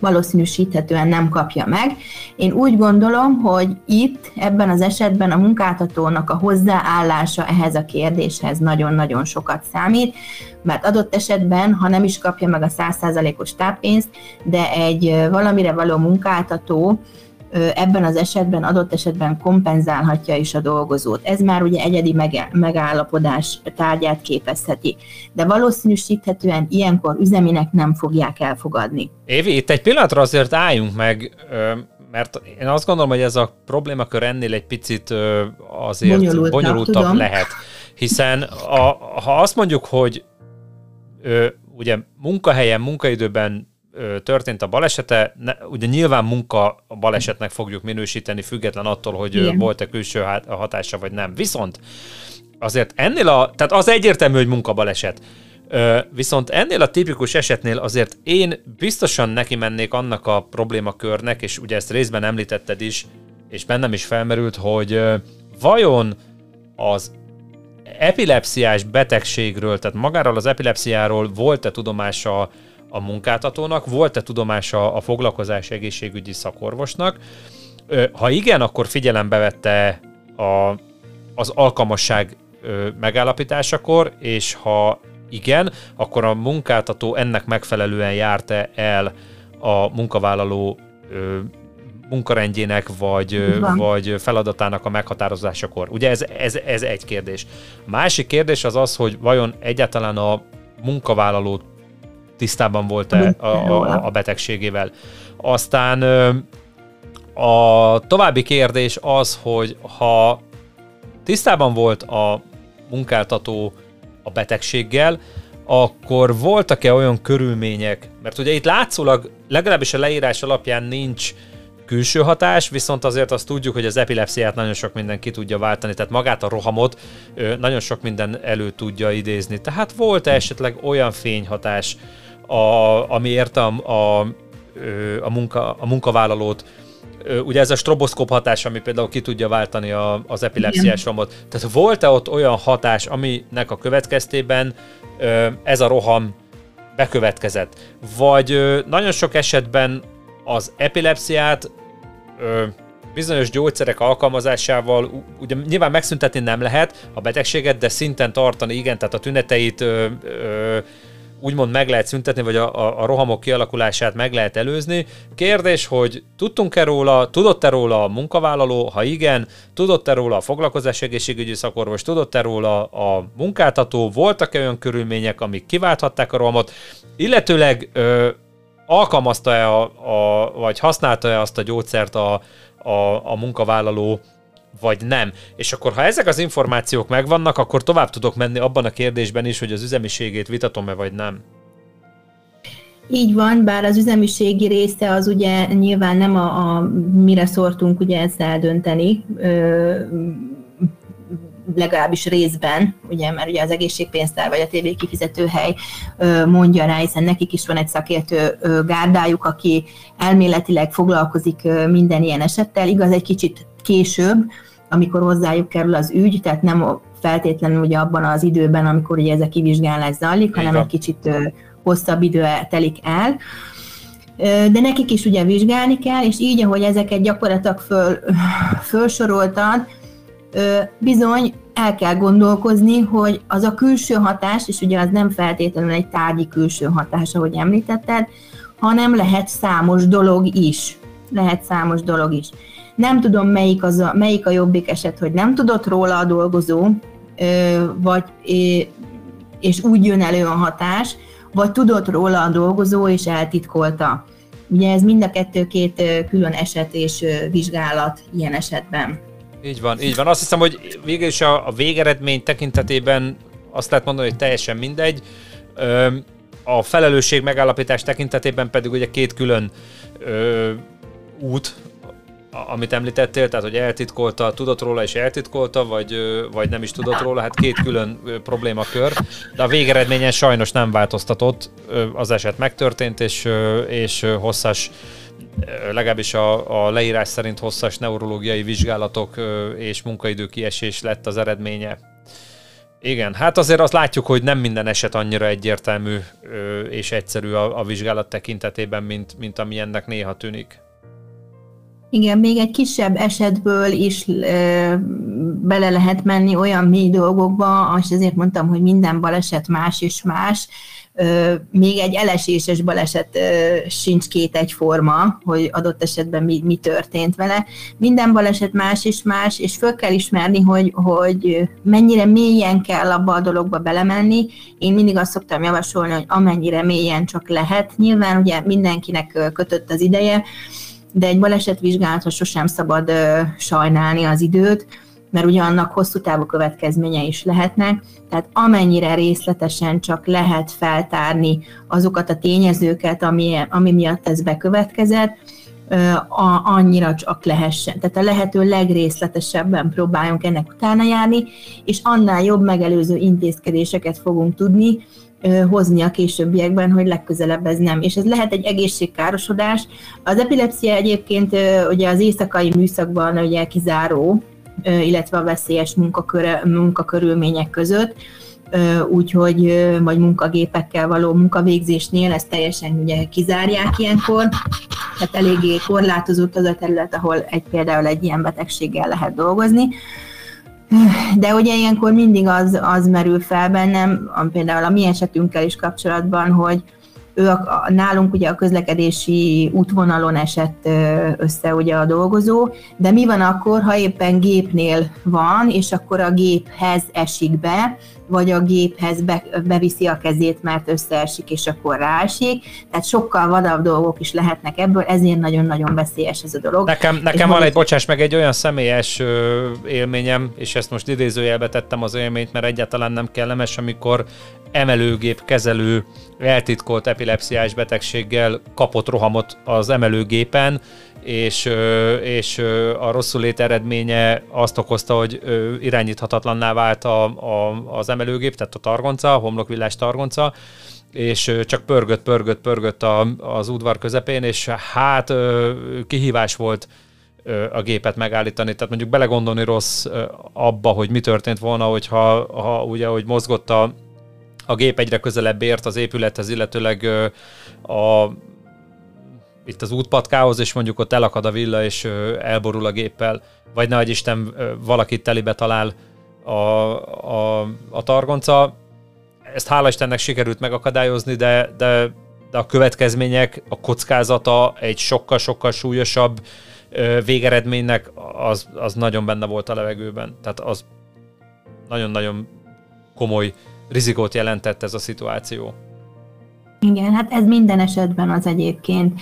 Speaker 2: valószínűsíthetően nem kapja meg. Én úgy gondolom, hogy itt, ebben az esetben a munkáltatónak a hozzáállása ehhez a kérdéshez nagyon-nagyon sokat számít, mert adott esetben, ha nem is kapja meg a 100%-os táppénzt, de egy valamire való munkáltató ebben az esetben adott esetben kompenzálhatja is a dolgozót. Ez már ugye egyedi megállapodás tárgyát képezheti, de valószínűsíthetően ilyenkor üzeminek nem fogják elfogadni.
Speaker 1: Évi, itt egy pillanatra azért álljunk meg, mert én azt gondolom, hogy ez a problémakör ennél egy picit azért bonyolultabb, bonyolultabb lehet. Hiszen a, ha azt mondjuk, hogy ugye munkahelyen, munkaidőben történt a balesete, ne, ugye nyilván munka a balesetnek fogjuk minősíteni, független attól, hogy volt-e külső hatása vagy nem. Viszont azért ennél a, tehát az egyértelmű, hogy munka baleset. Viszont ennél a tipikus esetnél azért én biztosan neki mennék annak a problémakörnek, és ugye ezt részben említetted is, és bennem is felmerült, hogy vajon az epilepsziás betegségről, tehát magáról az epilepsziáról volt-e tudomása a munkáltatónak, volt-e tudomása a foglalkozás egészségügyi szakorvosnak. Ha igen, akkor figyelembe vette a, az alkalmasság megállapításakor, és ha igen, akkor a munkáltató ennek megfelelően járta el a munkavállaló munkarendjének vagy, vagy feladatának a meghatározásakor. Ugye ez, ez, ez egy kérdés. Másik kérdés az az, hogy vajon egyáltalán a munkavállaló tisztában volt-e a, a, a betegségével. Aztán a további kérdés az, hogy ha tisztában volt a munkáltató a betegséggel, akkor voltak-e olyan körülmények, mert ugye itt látszólag legalábbis a leírás alapján nincs külső hatás, viszont azért azt tudjuk, hogy az epilepsziát nagyon sok minden ki tudja váltani, tehát magát a rohamot nagyon sok minden elő tudja idézni. Tehát volt-e esetleg olyan fényhatás, a, ami érte a, a, a, munka, a munkavállalót, ugye ez a stroboszkóp hatás, ami például ki tudja váltani a, az epilepsziás romot. Tehát volt-e ott olyan hatás, aminek a következtében ez a roham bekövetkezett? Vagy nagyon sok esetben az epilepsziát bizonyos gyógyszerek alkalmazásával ugye nyilván megszüntetni nem lehet a betegséget, de szinten tartani, igen, tehát a tüneteit ö, ö, úgymond meg lehet szüntetni, vagy a, a, a rohamok kialakulását meg lehet előzni. Kérdés, hogy tudtunk-e róla, tudott-e róla a munkavállaló, ha igen, tudott-e róla a foglalkozás egészségügyi szakorvos, tudott-e róla a munkáltató, voltak-e olyan körülmények, amik kiválthatták a rohamot, illetőleg ö, alkalmazta-e a, a, vagy használta-e azt a gyógyszert a, a, a munkavállaló, vagy nem. És akkor, ha ezek az információk megvannak, akkor tovább tudok menni abban a kérdésben is, hogy az üzemiségét vitatom-e, vagy nem.
Speaker 2: Így van, bár az üzemiségi része az ugye nyilván nem a, a mire szortunk ugye ezt eldönteni, ö, legalábbis részben, ugye, mert ugye az egészségpénztár vagy a TV kifizetőhely mondja rá, hiszen nekik is van egy szakértő gárdájuk, aki elméletileg foglalkozik minden ilyen esettel, igaz, egy kicsit később, amikor hozzájuk kerül az ügy, tehát nem feltétlenül ugye abban az időben, amikor ugye ez a kivizsgálás zajlik, hanem egy kicsit hosszabb idő telik el. De nekik is ugye vizsgálni kell, és így, ahogy ezeket gyakorlatilag föl, fölsoroltad, bizony el kell gondolkozni, hogy az a külső hatás, és ugye az nem feltétlenül egy tárgyi külső hatás, ahogy említetted, hanem lehet számos dolog is. Lehet számos dolog is. Nem tudom, melyik, az a, melyik a jobbik eset, hogy nem tudott róla a dolgozó, vagy, és úgy jön elő a hatás, vagy tudott róla a dolgozó, és eltitkolta. Ugye ez mind a kettő két külön eset és vizsgálat ilyen esetben.
Speaker 1: Így van, így van. Azt hiszem, hogy végül is a, a végeredmény tekintetében azt lehet mondani, hogy teljesen mindegy. A felelősség megállapítás tekintetében pedig ugye két külön út, amit említettél, tehát hogy eltitkolta, tudott róla és eltitkolta, vagy, vagy nem is tudott róla, hát két külön problémakör, de a végeredményen sajnos nem változtatott, az eset megtörtént, és, és hosszas legalábbis a, a leírás szerint hosszas neurológiai vizsgálatok és munkaidő kiesés lett az eredménye. Igen, hát azért azt látjuk, hogy nem minden eset annyira egyértelmű és egyszerű a, a vizsgálat tekintetében, mint, mint ami ennek néha tűnik.
Speaker 2: Igen, még egy kisebb esetből is ö, bele lehet menni olyan mély dolgokba, és ezért mondtam, hogy minden baleset más és más. Ö, még egy eleséses baleset ö, sincs két egyforma, hogy adott esetben mi, mi történt vele. Minden baleset más és más, és föl kell ismerni, hogy, hogy mennyire mélyen kell abba a dologba belemenni. Én mindig azt szoktam javasolni, hogy amennyire mélyen csak lehet. Nyilván ugye mindenkinek kötött az ideje, de egy balesetvizsgálatra sosem szabad ö, sajnálni az időt, mert ugye annak hosszú távú következménye is lehetnek, tehát amennyire részletesen csak lehet feltárni azokat a tényezőket, ami, ami miatt ez bekövetkezett, a, annyira csak lehessen. Tehát a lehető legrészletesebben próbáljunk ennek utána járni, és annál jobb megelőző intézkedéseket fogunk tudni, hozni a későbbiekben, hogy legközelebb ez nem. És ez lehet egy egészségkárosodás. Az epilepsia egyébként ugye az éjszakai műszakban ugye kizáró, illetve a veszélyes munkakör, munkakörülmények között, úgyhogy vagy munkagépekkel való munkavégzésnél ezt teljesen ugye kizárják ilyenkor, tehát eléggé korlátozott az a terület, ahol egy, például egy ilyen betegséggel lehet dolgozni. De ugye ilyenkor mindig az, az merül fel bennem, például a mi esetünkkel is kapcsolatban, hogy ő a, a, nálunk ugye a közlekedési útvonalon esett össze ugye a dolgozó, de mi van akkor, ha éppen gépnél van, és akkor a géphez esik be, vagy a géphez be, beviszi a kezét, mert összeesik, és akkor ráesik. Tehát sokkal vadabb dolgok is lehetnek ebből, ezért nagyon-nagyon veszélyes ez a dolog.
Speaker 1: Nekem, nekem van egy, bocsáss meg, egy olyan személyes élményem, és ezt most idézőjelbe tettem az élményt, mert egyáltalán nem kellemes, amikor emelőgép kezelő eltitkolt epilepsziás betegséggel kapott rohamot az emelőgépen, és, és a rosszul lét eredménye azt okozta, hogy irányíthatatlanná vált a, a, az emelőgép, tehát a targonca, a homlokvillás targonca, és csak pörgött, pörgött, pörgött a, az udvar közepén, és hát kihívás volt a gépet megállítani, tehát mondjuk belegondolni rossz abba, hogy mi történt volna, hogyha ha ugye, hogy mozgott a, a gép egyre közelebb ért az épülethez, illetőleg a itt az útpatkához, és mondjuk ott elakad a villa, és elborul a géppel, vagy ne Isten valakit telibe talál a, a, a targonca. Ezt hála Istennek sikerült megakadályozni, de, de, de a következmények, a kockázata egy sokkal-sokkal súlyosabb végeredménynek az, az nagyon benne volt a levegőben. Tehát az nagyon-nagyon komoly rizikót jelentett ez a szituáció.
Speaker 2: Igen, hát ez minden esetben az egyébként.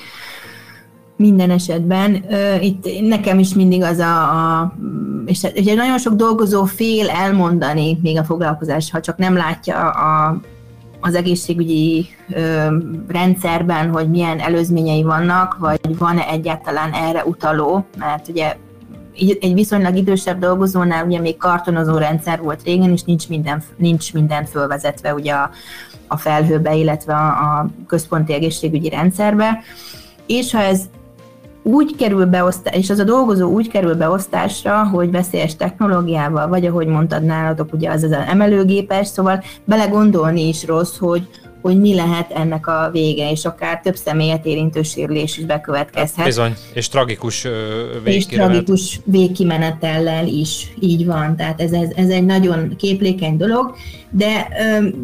Speaker 2: Minden esetben. Itt nekem is mindig az a, a és, és nagyon sok dolgozó fél elmondani még a foglalkozás, ha csak nem látja a, az egészségügyi ö, rendszerben, hogy milyen előzményei vannak, vagy van-e egyáltalán erre utaló, mert ugye egy viszonylag idősebb dolgozónál ugye még kartonozó rendszer volt régen, és nincs minden, nincs minden fölvezetve ugye a, a felhőbe, illetve a, a központi egészségügyi rendszerbe. És ha ez úgy kerül beosztás, és az a dolgozó úgy kerül beosztásra, hogy veszélyes technológiával, vagy ahogy mondtad nálatok, ugye az az emelőgépes, szóval belegondolni is rossz, hogy, hogy mi lehet ennek a vége, és akár több személyet érintő sérülés is bekövetkezhet.
Speaker 1: Bizony, és tragikus
Speaker 2: végkimenet. És tragikus végkimenetellel is, így van. Tehát ez, ez, ez egy nagyon képlékeny dolog, de öm,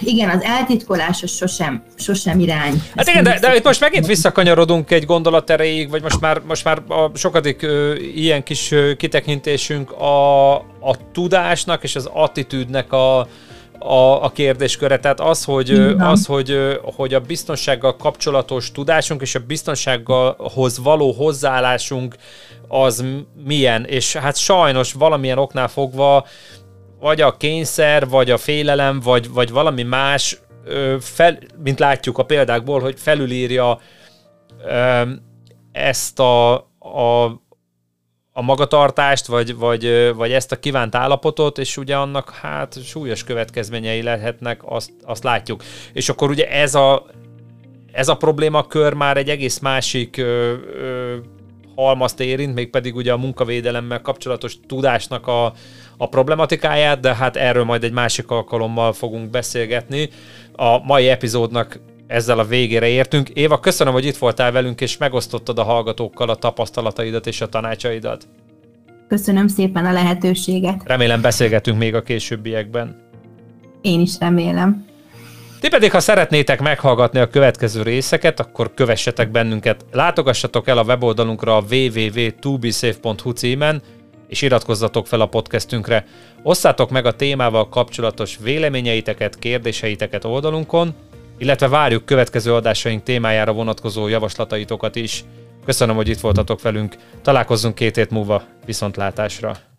Speaker 2: igen, az eltitkolás az sosem, sosem irány.
Speaker 1: Hát igen, de, de itt most megint visszakanyarodunk egy gondolat erejéig, vagy most már, most már a sokadik ö, ilyen kis ö, kitekintésünk a, a tudásnak és az attitűdnek a, a, a kérdésköre. Tehát az, hogy, az hogy, hogy a biztonsággal kapcsolatos tudásunk és a biztonsághoz való hozzáállásunk az milyen, és hát sajnos valamilyen oknál fogva vagy a kényszer, vagy a félelem, vagy, vagy valami más, fel, mint látjuk a példákból, hogy felülírja ezt a, a, a magatartást, vagy, vagy, vagy ezt a kívánt állapotot, és ugye annak hát súlyos következményei lehetnek, azt, azt látjuk. És akkor ugye ez a, ez a problémakör már egy egész másik ö, ö, halmazt érint, mégpedig ugye a munkavédelemmel kapcsolatos tudásnak a, a problematikáját, de hát erről majd egy másik alkalommal fogunk beszélgetni. A mai epizódnak ezzel a végére értünk. Éva, köszönöm, hogy itt voltál velünk, és megosztottad a hallgatókkal a tapasztalataidat és a tanácsaidat.
Speaker 2: Köszönöm szépen a lehetőséget.
Speaker 1: Remélem beszélgetünk még a későbbiekben.
Speaker 2: Én is remélem.
Speaker 1: Ti pedig, ha szeretnétek meghallgatni a következő részeket, akkor kövessetek bennünket. Látogassatok el a weboldalunkra a www.tubisafe.hu címen, és iratkozzatok fel a podcastünkre. Osszátok meg a témával kapcsolatos véleményeiteket, kérdéseiteket oldalunkon, illetve várjuk következő adásaink témájára vonatkozó javaslataitokat is. Köszönöm, hogy itt voltatok velünk. Találkozzunk két hét múlva. Viszontlátásra!